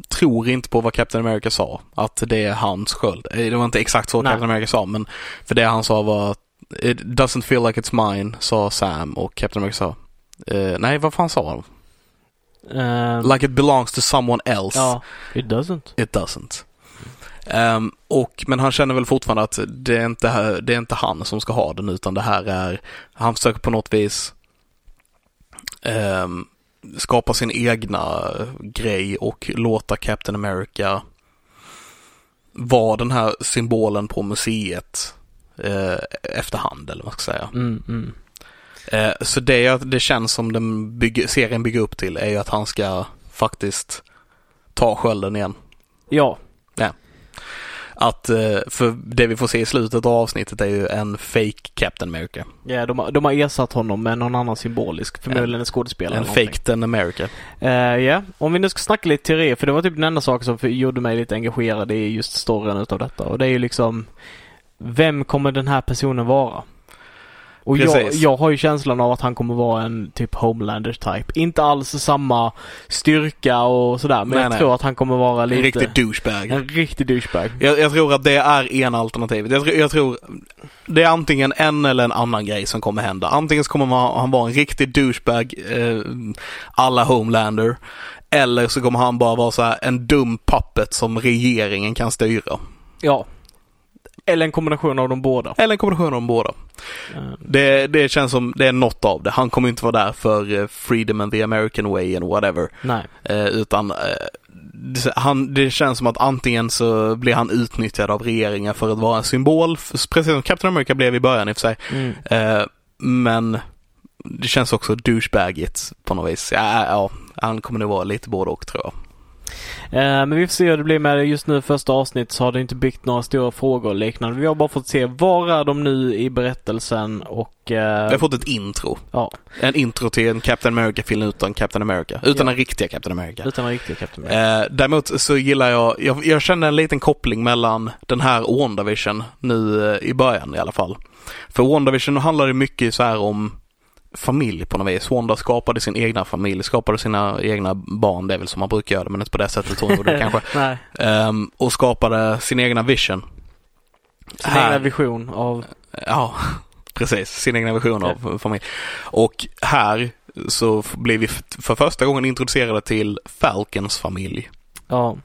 tror inte på vad Captain America sa. Att det är hans sköld. Eh, Det var inte exakt så Nej. Captain America sa, men för det han sa var It doesn't feel like it's mine, sa Sam och Captain America sa eh, nej, vad fan sa han? Ehm, Like it belongs to someone else. Ja, it doesn't. It doesn't. Ehm, och, men han känner väl fortfarande att det är, inte, det är inte han som ska ha den utan det här är, han försöker på något vis ehm, skapa sin egna grej och låta Captain America vara den här symbolen på museet eh, efterhand eller vad man ska säga. Mm, mm. Eh, så det, det känns som den bygger, serien bygger upp till är ju att han ska faktiskt ta skölden igen. Ja, Att, eh, för det vi får se i slutet av avsnittet är ju en fake Captain America. ja de, har, de har ersatt honom med någon annan symbolisk, förmodligen en skådespelare. En fake den America. Eh, Ja, om vi nu ska snacka lite teori, för det var typ den enda saken som gjorde mig lite engagerad i just storyn utav detta. Och det är ju liksom, vem kommer den här personen vara? Och jag, jag har ju känslan av att han kommer vara en typ Homelander type. Inte alls samma styrka och sådär men Nej, jag nej. tror att han kommer vara En lite... riktig douchebag. En riktig douchebag. Jag, jag tror att det är en alternativet. Jag, tror- jag tror det är antingen en eller en annan grej som kommer hända. Antingen kommer man, han vara en riktig douchebag eh, alla Homelander. Eller så kommer han bara vara så en dum puppet som regeringen kan styra. Ja. Eller en kombination av de båda. Eller en kombination av de båda. Eh, Det, det känns som det är något av det. Han kommer inte vara där för eh, freedom and the American way and whatever. nej. Eh, utan eh, det- han, det känns som att antingen så blir han utnyttjad av regeringen för att vara en symbol, precis som Captain America blev i början i och för sig. Mm. Eh, men det känns också douchebagigt på något vis. Ja, ja, han kommer nog vara lite både och tror jag. Eh, men vi får se hur det blir med det. Just nu första avsnitt så har det inte byggt några stora frågor och liknande. Vi har bara fått se var är de nu i berättelsen och... eh, Vi har fått ett intro. Ja, En intro till en Captain America-film utan Captain America. Utan Ja. den riktiga Captain America. utan en riktig Captain America. Eh, däremot så gillar jag, jag, jag känner en liten koppling mellan den här och WandaVision nu i början i alla fall. För WandaVision handlar det mycket så här om familj på något vis. Wanda skapade sin egna familj, skapade sina egna barn, det är väl som man brukar göra men inte på det sättet hon gjorde det kanske. [laughs] Ehm, och skapade sin egna vision. sin Här- egna vision av... Ja, [laughs] precis. Sin egna vision av familj. Och här så blir vi för första gången introducerade till Falcons familj. Ja,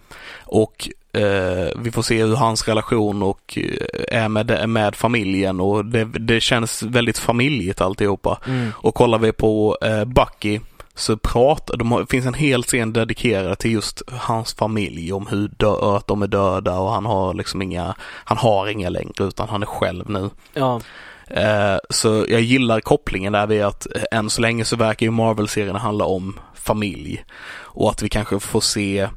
Och eh, vi får se hur hans relation och eh, är med, med familjen och det, det känns väldigt familjigt alltihopa. mm. Och kollar vi på eh, Bucky så pratar, de har, det finns en hel scen dedikerad till just hans familj om hur dö, att de är döda och han har liksom inga, han har inga längre utan han är själv nu. ja, Eh, så jag gillar kopplingen där vid att eh, än så länge så verkar ju Marvel-serierna handla om familj. Och att vi kanske får se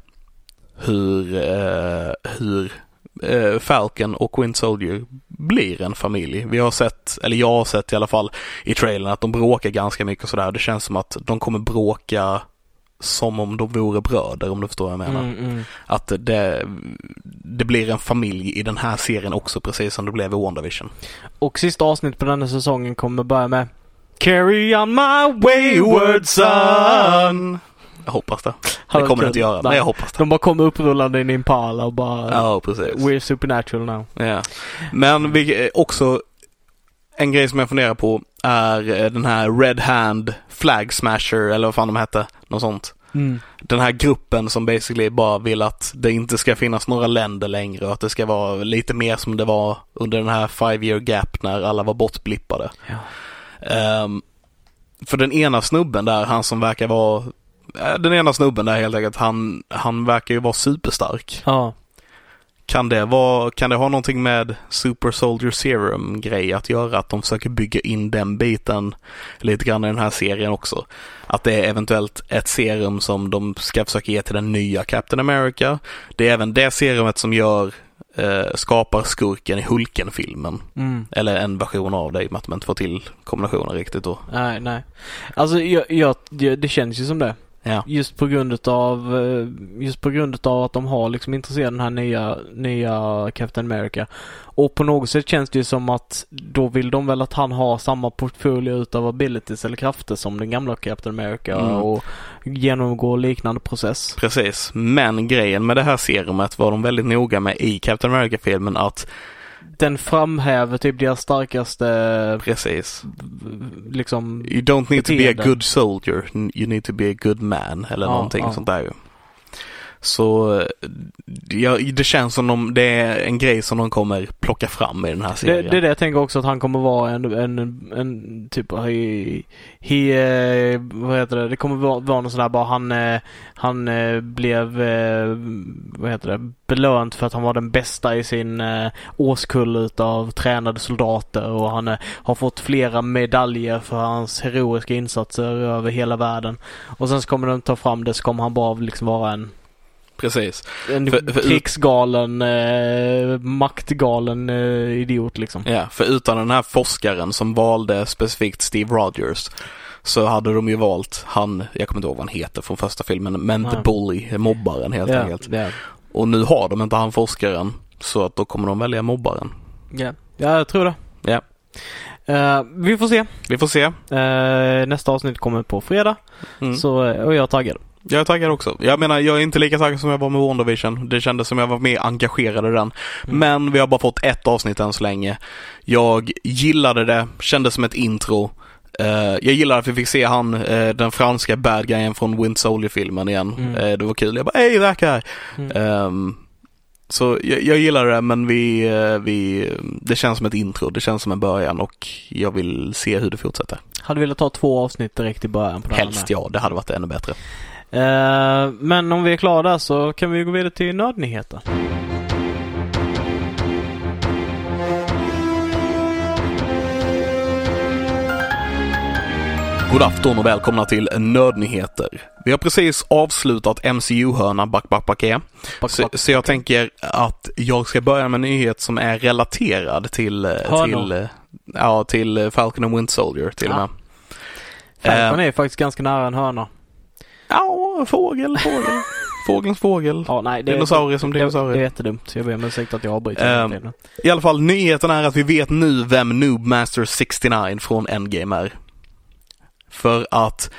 hur, eh, hur eh, Falcon och Wind Soldier blir en familj. Vi har sett, eller jag har sett i alla fall i trailern att de bråkar ganska mycket och sådär. Det känns som att de kommer bråka som om de vore bröder om du förstår vad jag menar. mm, mm. Att det, det blir en familj i den här serien också precis som det blev i WandaVision. Och sista avsnitt på denna säsongen kommer börja med Carry on my wayward son. Jag hoppas det. Det kommer det inte göra, men jag hoppas det. De bara kommer upprullande i en Impala och bara Ja, precis. We're supernatural now. Ja. Men vi, eh, också en grej som jag funderar på är eh, den här Red Hand Flag Smasher eller vad fan de hette. Något sånt. Mm. Den här gruppen som basically bara vill att det inte ska finnas några länder längre och att det ska vara lite mer som det var under den här five year gap när alla var bortblippade. Ja. Ehm, för den ena snubben där, han som verkar vara den ena snubben där helt enkelt, han, han verkar ju vara superstark. Ja. Kan det, vara, kan det ha någonting med Super Soldier Serum grej att göra? Att de försöker bygga in den biten lite grann i den här serien också. Att det är eventuellt ett serum som de ska försöka ge till den nya Captain America. Det är även det serumet som gör eh, skapar skurken i Hulken-filmen. Mm. Eller en version av det i och med att man inte får till kombinationen riktigt då. Nej, nej. Alltså jag, jag, det det känns ju som det. Ja, Just på grund utav, eh, just på grund utav att de har liksom intresserat den här nya, nya Captain America. Och på något sätt känns det ju som att då vill de väl att han har samma portfölj utav abilities eller krafter som den gamla Captain America Mm. och genomgår liknande process. precis. Men grejen med det här serumet var de väldigt noga med i Captain America-filmen att Den framhäver typ deras starkaste precis. liksom You don't need to be a beteende. good soldier, you need to be a good man eller Ja, någonting ja. sånt där ju. Så ja, det känns som om det är en grej som de kommer plocka fram i den här Det, serien. det är det jag tänker också att han kommer vara en, en, en typ he, he, vad heter det, det kommer vara, vara någon sån där bara han, eh, han eh, blev, eh, vad heter det, belönt för att han var den bästa i sin årskull utav tränade soldater och han har fått flera medaljer för hans heroiska insatser över hela världen. Och sen så kommer de ta fram det så kommer han bara liksom vara en Precis. en För- för- krigsgalen, eh, maktgalen eh, idiot liksom. Ja, för utan den här forskaren som valde specifikt Steve Rogers så hade de ju valt han, jag kommer inte ihåg vad han heter från första filmen, men. The Bully, mobbaren helt Ja, enkelt. ja. Och nu har de inte han forskaren så att då kommer de välja mobbaren. Ja, ja jag tror det. Ja. Eh, vi får se. Vi får se. Eh, nästa avsnitt kommer på fredag. Mm. Så, eh, och jag är taggad. Jag är taggad också. Jag menar, jag är inte lika taggad som jag var med WandaVision. Det kändes som jag var mer engagerad i den. Mm. Men vi har bara fått ett avsnitt än så länge. Jag gillade det, kändes som ett intro. Eh, jag gillar att vi fick se han, eh, den franska bad guyen från Wind Soldier-filmen igen. Mm. Eh, det var kul. Jag bara, hej rackar! Mm. Ehm, så jag, jag gillar det men vi, vi, det känns som ett intro, det känns som en början och jag vill se hur det fortsätter. Hade velat ta två avsnitt direkt i början på Helst ja, det hade varit ännu bättre. Eh, men om vi är klara så kan vi gå vidare till nördnyheter. God afton och välkomna till Nördnyheter. Vi har precis avslutat MCU-hörnan Back Back Back. Back, Så, så jag tänker att jag ska börja med en nyhet som är relaterad till, eh, Hörnor. till, eh, ja, till eh, Falcon and Winter Soldier till och Ja. med. Falcon Eh, är faktiskt ganska nära en hörna. Ja, fågel, fågel. Fågelns fågel. Ja, nej, det, Dinosaurie som det, dinosaurie. det är jättedumt. Jag ber om ursäkt att jag avbryter. Tiden. I alla fall, nyheten är att vi vet nu vem Noobmaster 69 från Endgame är. För att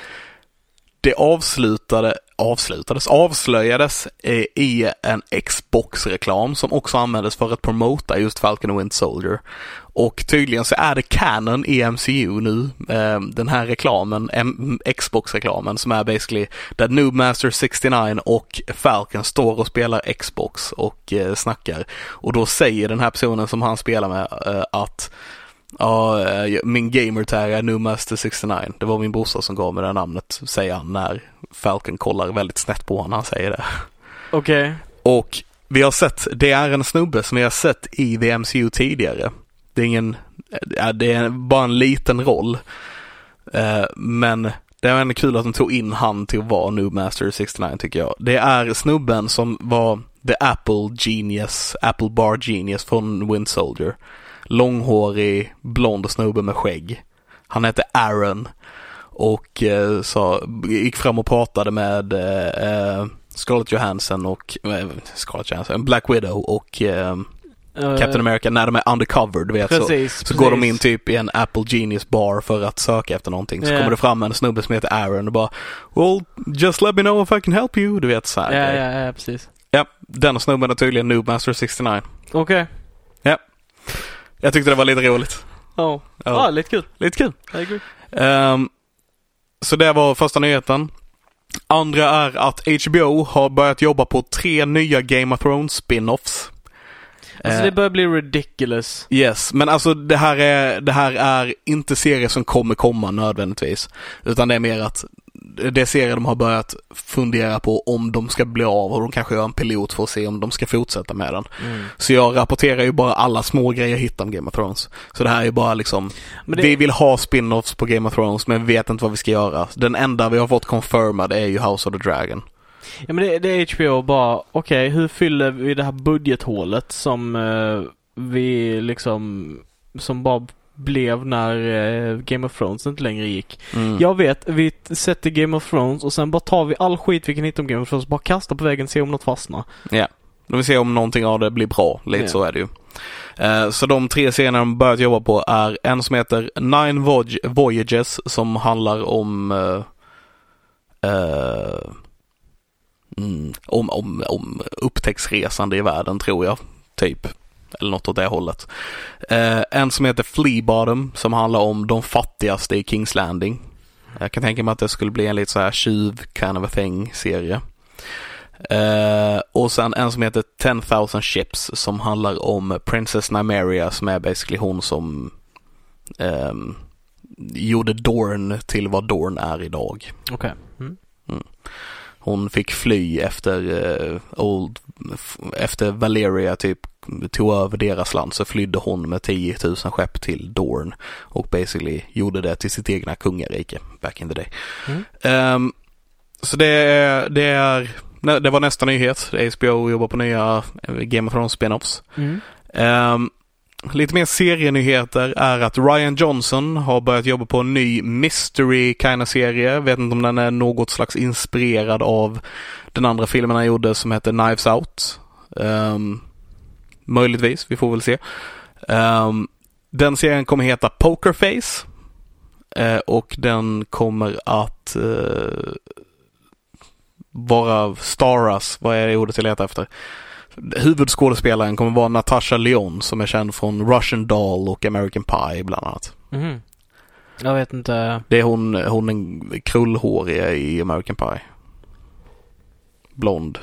det avslutade, avslutades, avslöjades i en Xbox-reklam som också användes för att promota just Falcon och Winter Soldier. Och tydligen så är det canon i MCU nu, eh, den här reklamen, Xbox-reklamen som är basically där Noobmaster 69 och Falcon står och spelar Xbox och eh, snackar. Och då säger den här personen som han spelar med eh, att Ja, eh, min gamertag är Noobmaster 69. Det var min brorsa som gav mig det namnet, säger han när Falcon kollar väldigt snett på honom när han säger det. Okej. Och vi har sett, det är en snubbe som vi har sett i The MCU tidigare. Det är ingen, ja, det är bara en liten roll. Eh, men det är ändå kul att de tog in han till att vara Noobmaster 69 tycker jag. Det är snubben som var The Apple Genius, Apple Bar Genius från Wind Soldier. Långhårig, blond snubbe med skägg. Han hette Aaron och eh, sa, gick fram och pratade med eh, eh Scarlett Johansson och eh, Scarlett Johansson, Black Widow och Eh, Captain America när de är undercover, du vet så. Precis, Så precis. går de in typ i en Apple Genius bar för att söka efter någonting. Så Ja. kommer det fram en snubbe som heter Aaron och bara Well, just let me know if I can help you. Du vet så här. Ja, ja, ja, precis. ja, den snubben är tydligen Noobmaster 69. Okej. Jag tyckte det var lite roligt. Ja. Ja. Ja, lite kul. Lite kul. Ehm, så det var första nyheten. Andra är att HBO har börjat jobba på tre nya Game of Thrones spin-offs. Alltså Eh, det börjar bli ridiculous. Yes, men alltså det här är, det här är inte serier som kommer komma nödvändigtvis. Utan det är mer att det är serier de har börjat fundera på om de ska bli av och de kanske gör en pilot för att se om de ska fortsätta med den. Mm. Så jag rapporterar ju bara alla små grejer jag hittar om Game of Thrones. Så det här är ju bara liksom, det, vi vill ha spin-offs på Game of Thrones men vi vet inte vad vi ska göra. Den enda vi har fått confirmad är ju House of the Dragon. Ja, men det, det är HBO bara, okej, hur fyller vi det här budgethålet som eh, vi liksom, som bara blev när eh, Game of Thrones inte längre gick. Mm. Jag vet, vi sätter Game of Thrones och sen bara tar vi all skit vi kan hitta om Game of Thrones, bara kastar på väggen och ser om något fastnar. De vill se om någonting av det blir bra. Lite Ja. så är det ju. Eh, Så de tre serierna de börjat jobba på är en som heter Nine Voy- Voyages som handlar om eh, eh, mm, om, om, om upptäcktsresande i världen tror jag. Typ. Eller något åt det hållet. Eh, en som heter Flea Bottom som handlar om de fattigaste i Kings Landing. Jag kan tänka mig att det skulle bli en lite så här tjuv kind of a thing serie. Eh, och sen en som heter 10,000 Ships som handlar om Princess Nymeria som är basically hon som ehm, gjorde Dorn till vad Dorn är idag. Okej. Mm. Hon fick fly efter eh, Old, efter Valeria typ tog över deras land så flydde hon med 10 000 skepp till Dorn och basically gjorde det till sitt egna kungarike back in the day. Mm. Ehm, så det är, det är, det var nästa nyhet. HBO jobbar på nya Game of Thrones spin-offs. Mm. Ehm, lite mer serienyheter är att Ryan Johnson har börjat jobba på en ny mystery kind of serie. Vet inte om den är något slags inspirerad av den andra filmen han gjorde som heter Knives Out. Um, möjligtvis, vi får väl se. Um, Den serien kommer heta Pokerface. Uh, eh, och den kommer att uh, vara staras, vad är det ordet jag letar efter? Huvudskådespelaren kommer vara Natasha Lyonne som är känd från Russian Doll och American Pie bland annat. Mhm. Jag vet inte. Det är hon, hon den krullhåriga i American Pie. Blond.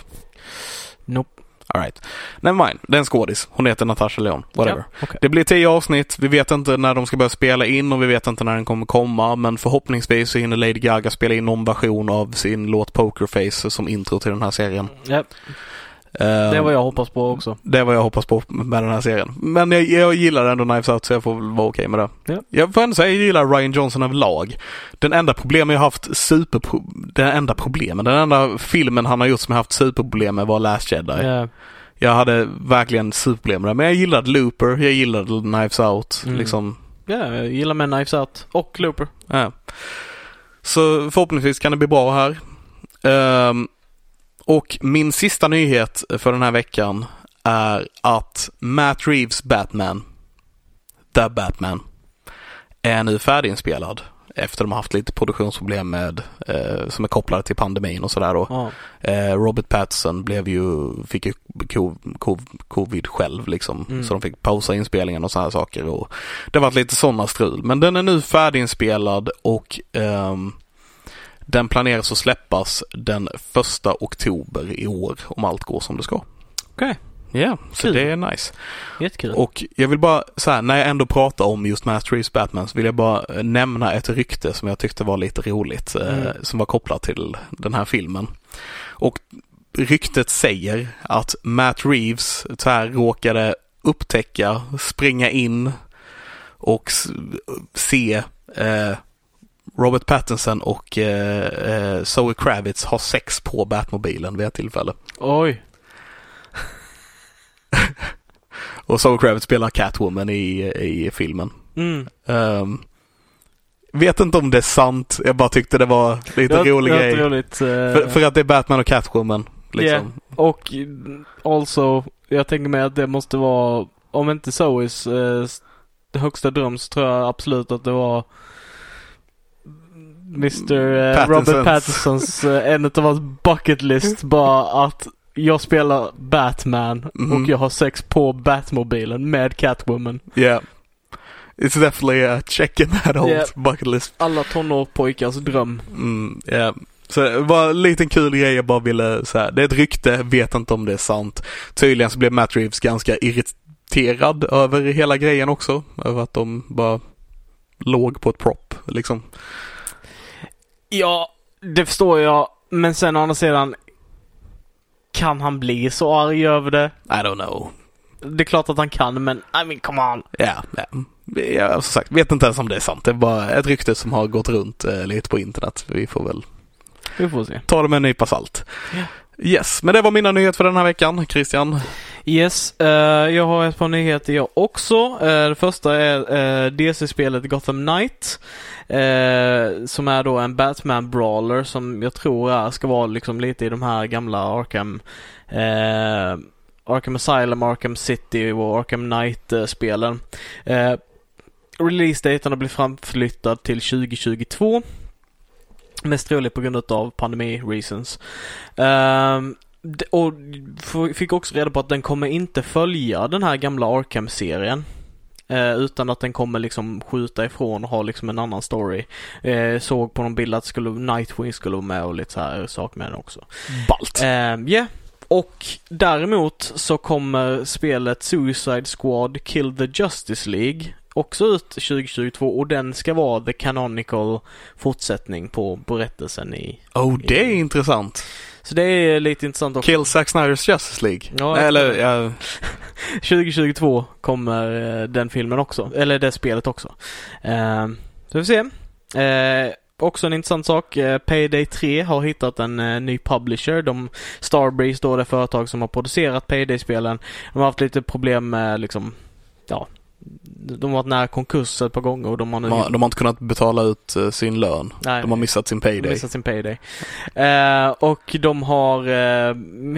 Nope. Alright. Never mind. Det är en skådis. Hon heter Natasha Lyonne. Whatever. Ja, okej. Det blir tio avsnitt. Vi vet inte när de ska börja spela in och vi vet inte när den kommer komma. Men förhoppningsvis så hinner Lady Gaga spela in någon version av sin låt Pokerface som intro till den här serien. Eh, det är vad jag hoppas på också. det är vad jag hoppas på med den här serien. Men jag, jag gillar ändå Knives Out så jag får väl vara okej med det. Ja. Jag får ändå säga jag gillar Ryan Johnson överlag. Den enda problemen jag haft super... Den enda problemen, den enda filmen han har gjort som jag haft superproblem med var Last Jedi. Ja. Jag hade verkligen superproblem med det. Men jag gillade Looper, jag gillade Knives Out. Mm. Liksom. ja, jag gillar med Knives Out och Looper. Ja. Så förhoppningsvis kan det bli bra här. Ehm, och min sista nyhet för den här veckan är att Matt Reeves Batman, The Batman, är nu färdiginspelad. Efter de har haft lite produktionsproblem med, eh, som är kopplade till pandemin och sådär. Ja. Eh, Robert Pattinson blev ju, fick ju co- co- covid själv liksom. Mm. Så de fick pausa inspelningen och sådana saker. Och det har varit lite sådana strul. Men den är nu färdiginspelad och ehm, den planeras att släppas den första oktober i år om allt går som det ska. Okej. Ja, så Kul. det är nice. Jättekul. Och jag vill bara så här, när jag ändå pratar om just Matt Reeves Batman så vill jag bara eh, nämna ett rykte som jag tyckte var lite roligt. eh, Mm. Som var kopplat till den här filmen. Och ryktet säger att Matt Reeves så här råkade upptäcka, springa in och se eh, Robert Pattinson och eh, eh, Zoe Kravitz ha sex på Batmobilen vid ett tillfälle. Oj. [laughs] Och Zoe Kravitz spelar Catwoman i, i filmen. Mm. Ehm, vet inte om det är sant. Jag bara tyckte det var lite var- rolig var grej. roligt. eh, För, för att det är Batman och Catwoman. Liksom. Och mm, also, jag tänker mig att det måste vara, om inte Zoes eh, högsta dröm så tror jag absolut att det var Mr. Eh, Pattinsons. Robert Pattinsons, eh, en av hans bucket list bara att jag spelar Batman Mhm. och jag har sex på Batmobilen med Catwoman. Yeah. It's definitely a check in that old Yeah. bucket list. Alla tonårspojkars dröm. Mm, yeah. Så det var en liten kul grej jag bara ville säga. Det är ett rykte, vet inte om det är sant. Tydligen så blev Matt Reeves ganska irriterad över hela grejen också. Över att de bara låg på ett prop liksom. Ja, det förstår jag. Men sen å andra sidan kan han bli så arg över det? I don't know. Det är klart att han kan, men I mean come on. Ja, ja. Jag som sagt, vet inte ens om det är sant. Det är bara ett rykte som har gått runt eh, lite på internet. Vi får väl Vi får se. ta det med en nypa salt. Ja. Yes, men det var mina nyheter för den här veckan. Christian? Yes, uh, jag har ett par nyheter jag också. Uh, det första är eh, uh, DC-spelet Gotham Knight. som är då en Batman-brawler som jag tror är, ska vara liksom lite i de här gamla Arkham Arkham Asylum, Arkham City och Arkham Knight-spelen. Eh, Release-daten har blivit framflyttad till 2022. Mest troligt på grund av pandemi-reasons. Ehm, och fick också reda på att den kommer inte följa den här gamla Arkham-serien. Eh, utan att den kommer liksom skjuta ifrån och ha liksom en annan story. Eh, såg på någon bild att skulle, Nightwing skulle vara med och lite så här saker med den också. Balt. Ja, yeah. och däremot så kommer spelet Suicide Squad Kill the Justice League också ut 2022 och den ska vara the canonical fortsättning på berättelsen i... Oh, det är intressant. Så det är lite intressant också. Kill Zack Snyder's Justice League. Ja, Eller, ja, [laughs] 2022 kommer eh, den filmen också, eller det spelet också. Eh, så vi får se. Eh, också en intressant sak, eh, Payday 3 har hittat en eh, ny publisher. De, Starbreeze då, det företag som har producerat Payday-spelen, de har haft lite problem med liksom, ja, de har varit nära konkurs ett par gånger och de har nu de, har, de har inte kunnat betala ut eh, sin lön. Nej. De har missat sin payday. missat sin payday. Eh, och de har eh,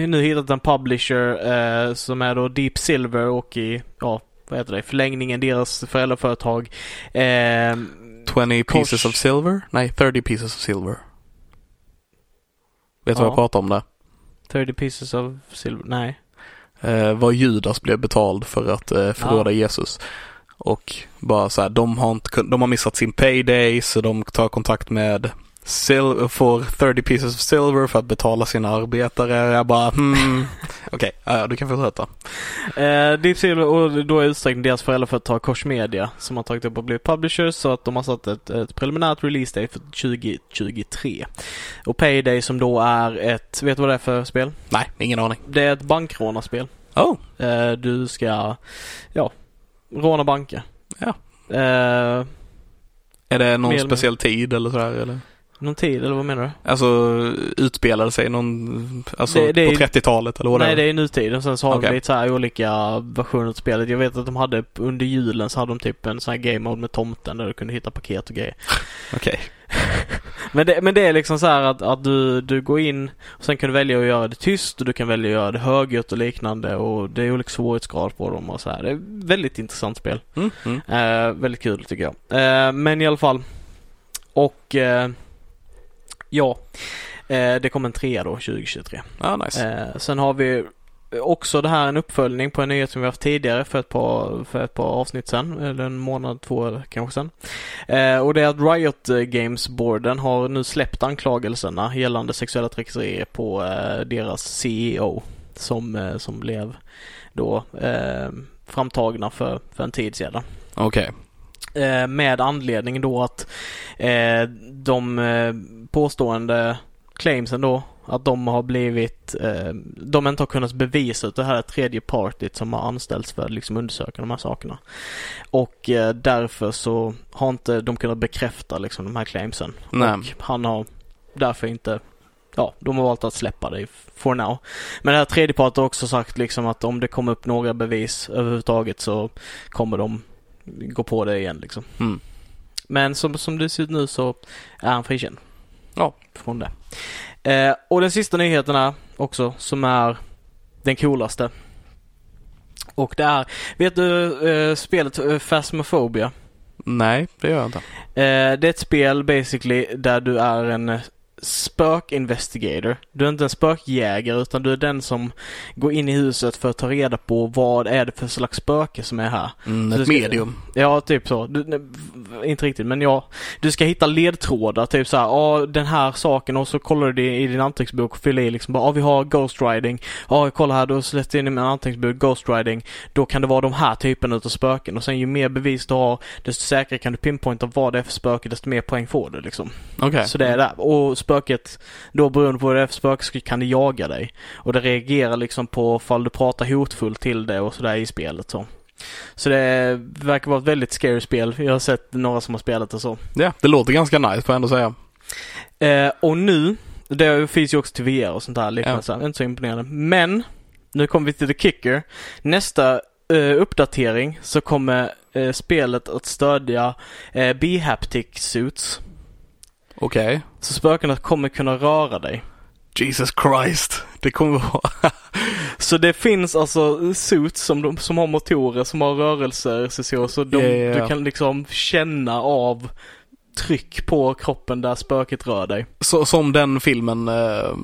nu hittat en publisher eh, som är då Deep Silver och i, ja, vad heter det, förlängningen, deras föräldraföretag. Eh, 20 Kors. pieces of silver? Nej, 30 pieces of silver. Vet du Ja. vad jag pratar om där? 30 pieces of silver, nej. Eh, vad Judas blev betald för att eh, förråda Jesus. Och bara så här, de har, inte, de har missat sin payday så de tar kontakt med sil- får 30 pieces of silver för att betala sina arbetare. Jag bara hmm, [laughs] okej, ja, du kan fortsätta. Eh, Deep Silver och då är utsträckning deras föräldraföretag Koch Media som har tagit upp och blivit publishers så att de har satt ett, ett preliminärt release date för 2023. Och Payday som då är ett, vet du vad det är för spel? Nej, ingen aning. Det är ett bankrånarspel. Oh, Eh, du ska, ja, råna banker. Ja. Eh, är det någon speciell tid eller sådär eller? Någon tid eller vad menar du? Alltså utspelade sig någon, alltså Det- det på 30-talet eller vad Nej det är nutid och sen så har Okej. de lite så här olika versioner av spelet. Jag vet att de hade under julen så hade de typ en sån här game mode med tomten där du kunde hitta paket och grejer. [laughs] Okej. [laughs] Men det, men det är liksom så här att, att du, du går in och sen kan du välja att göra det tyst och du kan välja att göra det högljutt och liknande och det är olika svårighetsgrad på dem och så här. Det är ett väldigt intressant spel. Mm, mm. Eh, väldigt kul tycker jag. Eh, men i alla fall. Och eh, ja, eh, det kommer en trea då 2023. Ja, nice. Eh, sen har vi också det här en uppföljning på en nyhet som vi haft tidigare för ett par, för ett par avsnitt sen. Eller en månad, två kanske sen. Eh, och det är att Riot Games-boarden har nu släppt anklagelserna gällande sexuella trakasserier på eh, deras CEO. Som, eh, som blev då eh, framtagna för, för en tid sedan. Okej. Eh, med anledning då att de påstående claimsen då att de har blivit, eh, de inte har kunnat bevisa att det här är tredje partyt som har anställts för att liksom undersöka de här sakerna. Och eh, därför så har inte de kunnat bekräfta liksom de här claimsen. Nej. Och han har därför inte Ja, de har valt att släppa det for now. Men det här tredje parten har också sagt liksom att om det kommer upp några bevis överhuvudtaget så kommer de gå på det igen liksom. Mm. Men som, som det ser ut nu så är han frikänd. Ja. Från det. Eh, och den sista nyheten är också som är den coolaste. Och det är, vet du eh, spelet eh, Phasmophobia? Nej, det gör jag inte. Eh, det är ett spel basically där du är en spök-investigator. Du är inte en spökjägare utan du är den som går in i huset för att ta reda på vad är det för slags spöke som är här. Mm, Du ett ska- medium. Ja, typ så. Du, nej, inte riktigt, men ja. Du ska hitta ledtrådar, typ så här, ja den här saken och så kollar du i din anteckningsbok och fyller i liksom bara, ja vi har Ghost Riding. Ja, kolla här, då släppte jag in i min anteckningsbok Ghost Riding. Då kan det vara de här typerna utav spöken och sen ju mer bevis du har, desto säkrare kan du pinpointa vad det är för spöke, desto mer poäng får du liksom. Okej. Så det är där. Och spöket, då beroende på vad det är för spöke så kan det jaga dig. Och det reagerar liksom på fall du pratar hotfullt till det och sådär i spelet så. Så det verkar vara ett väldigt scary spel. Jag har sett några som har spelat det så. Ja, det låter ganska nice får jag ändå säga. Eh, och nu, det finns ju också till VR och sånt där liknande, Ja. inte så imponerande. Men, nu kommer vi till the kicker. Nästa eh, uppdatering så kommer eh, spelet att stödja eh, B-haptic suits. Okej. Så spökena kommer kunna röra dig. Jesus Christ. Det kommer vara... [laughs] Så det finns alltså suits som, de, som har motorer som har rörelser så, så de, ja, ja. du kan liksom känna av tryck på kroppen där spöket rör dig. Så, som den filmen... Uh,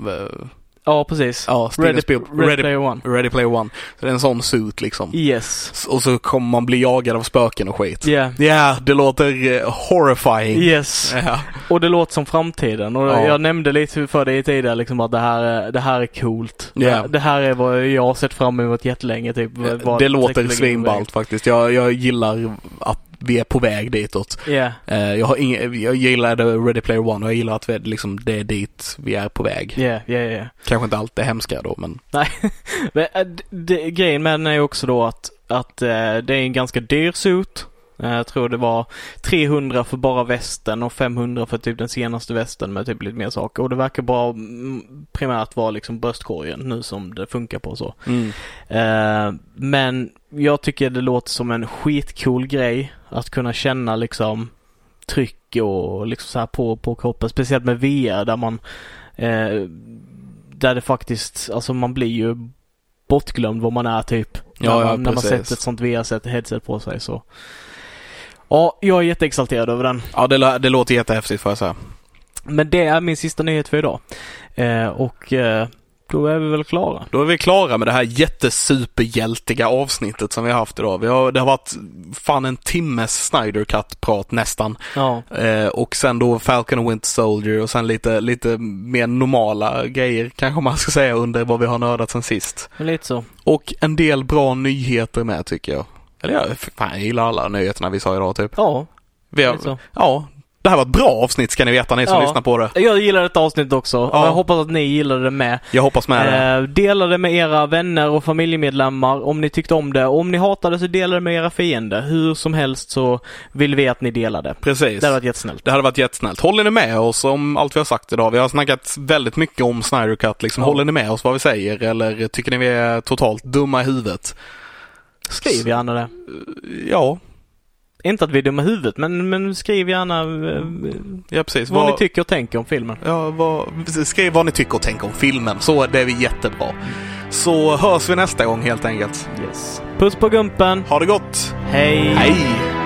Ja, precis. ja, Ready, Ready, Ready, Player One. Ready Player One. Så det är en sån suit liksom. Yes. Och så kommer man bli jagad av spöken och skit. Yeah. Ja, det låter eh, horrifying. Yes. Ja. Och det låter som framtiden. Och Ja. jag nämnde lite för dig tidigare liksom att det här, är- det här är coolt. Ja. Det här är vad jag har sett fram emot jättelänge typ. vad Det låter på väg. svinballt faktiskt. Jag, jag gillar att vi är på väg ditåt. Ja. Eh, jag, har ing- jag gillade Ready Player One och jag gillar att vi, liksom, det är dit vi är på väg. Ja, ja, ja. Kanske inte allt det hemska då men Nej, [laughs] men d- det, grejen med den är också då att, att eh, det är en ganska dyr suit. Eh, Jag tror det var 300 för bara västen och 500 för typ den senaste västen med typ lite mer saker. Och det verkar bara mm, primärt vara liksom bröstkorgen nu som det funkar på så. mm. Eh, men jag tycker det låter som en skitcool grej att kunna känna liksom tryck och liksom så här på, på kroppen. Speciellt med VR där man eh, där det faktiskt, alltså man blir ju bortglömd vad man är typ. Ja, när, ja, man, när man sätter ett sånt VR-headset på sig så. Ja, jag är jätteexalterad över den. Ja, det, det låter jättehäftigt får jag säga. Men det är min sista nyhet för idag. Eh, och eh, då är vi väl klara. Då är vi klara med det här jättesuperhjältiga avsnittet som vi har haft idag. Vi har, det har varit fan en timmes Snyder Cut-prat nästan. Ja, Eh, och sen då Falcon och Winter Soldier och sen lite, lite mer normala grejer kanske man ska säga under vad vi har nördat sen sist. lite så. Och en del bra nyheter med tycker jag. Eller jag, fan, jag gillar alla nyheterna vi sa idag typ. Ja, Vi har, så. ja, det här var ett bra avsnitt ska ni veta ni som Ja. lyssnar på det. Jag gillar ett avsnitt också. Ja. Jag hoppas att ni gillar det med. Jag hoppas med det. Eh, dela det med era vänner och familjemedlemmar om ni tyckte om det. Om ni hatar det så dela det med era fiender. Hur som helst så vill vi att ni delar det. Precis. Det hade varit jättesnällt. Det hade varit jättesnällt. Håller ni med oss om allt vi har sagt idag? Vi har snackat väldigt mycket om Snyder Cut liksom. Ja. Håller ni med oss vad vi säger eller tycker ni vi är totalt dumma i huvudet? Skriv gärna det. Ja, Inte att vi är dumma i huvudet, men, men skriv gärna eh, ja precis. vad ni tycker och tänker om filmen. Ja, vad, skriv vad ni tycker och tänker om filmen, så det är vi jättebra. Så hörs vi nästa gång helt enkelt. Yes. Puss på gumpen. Ha det gott! Hej! Hej!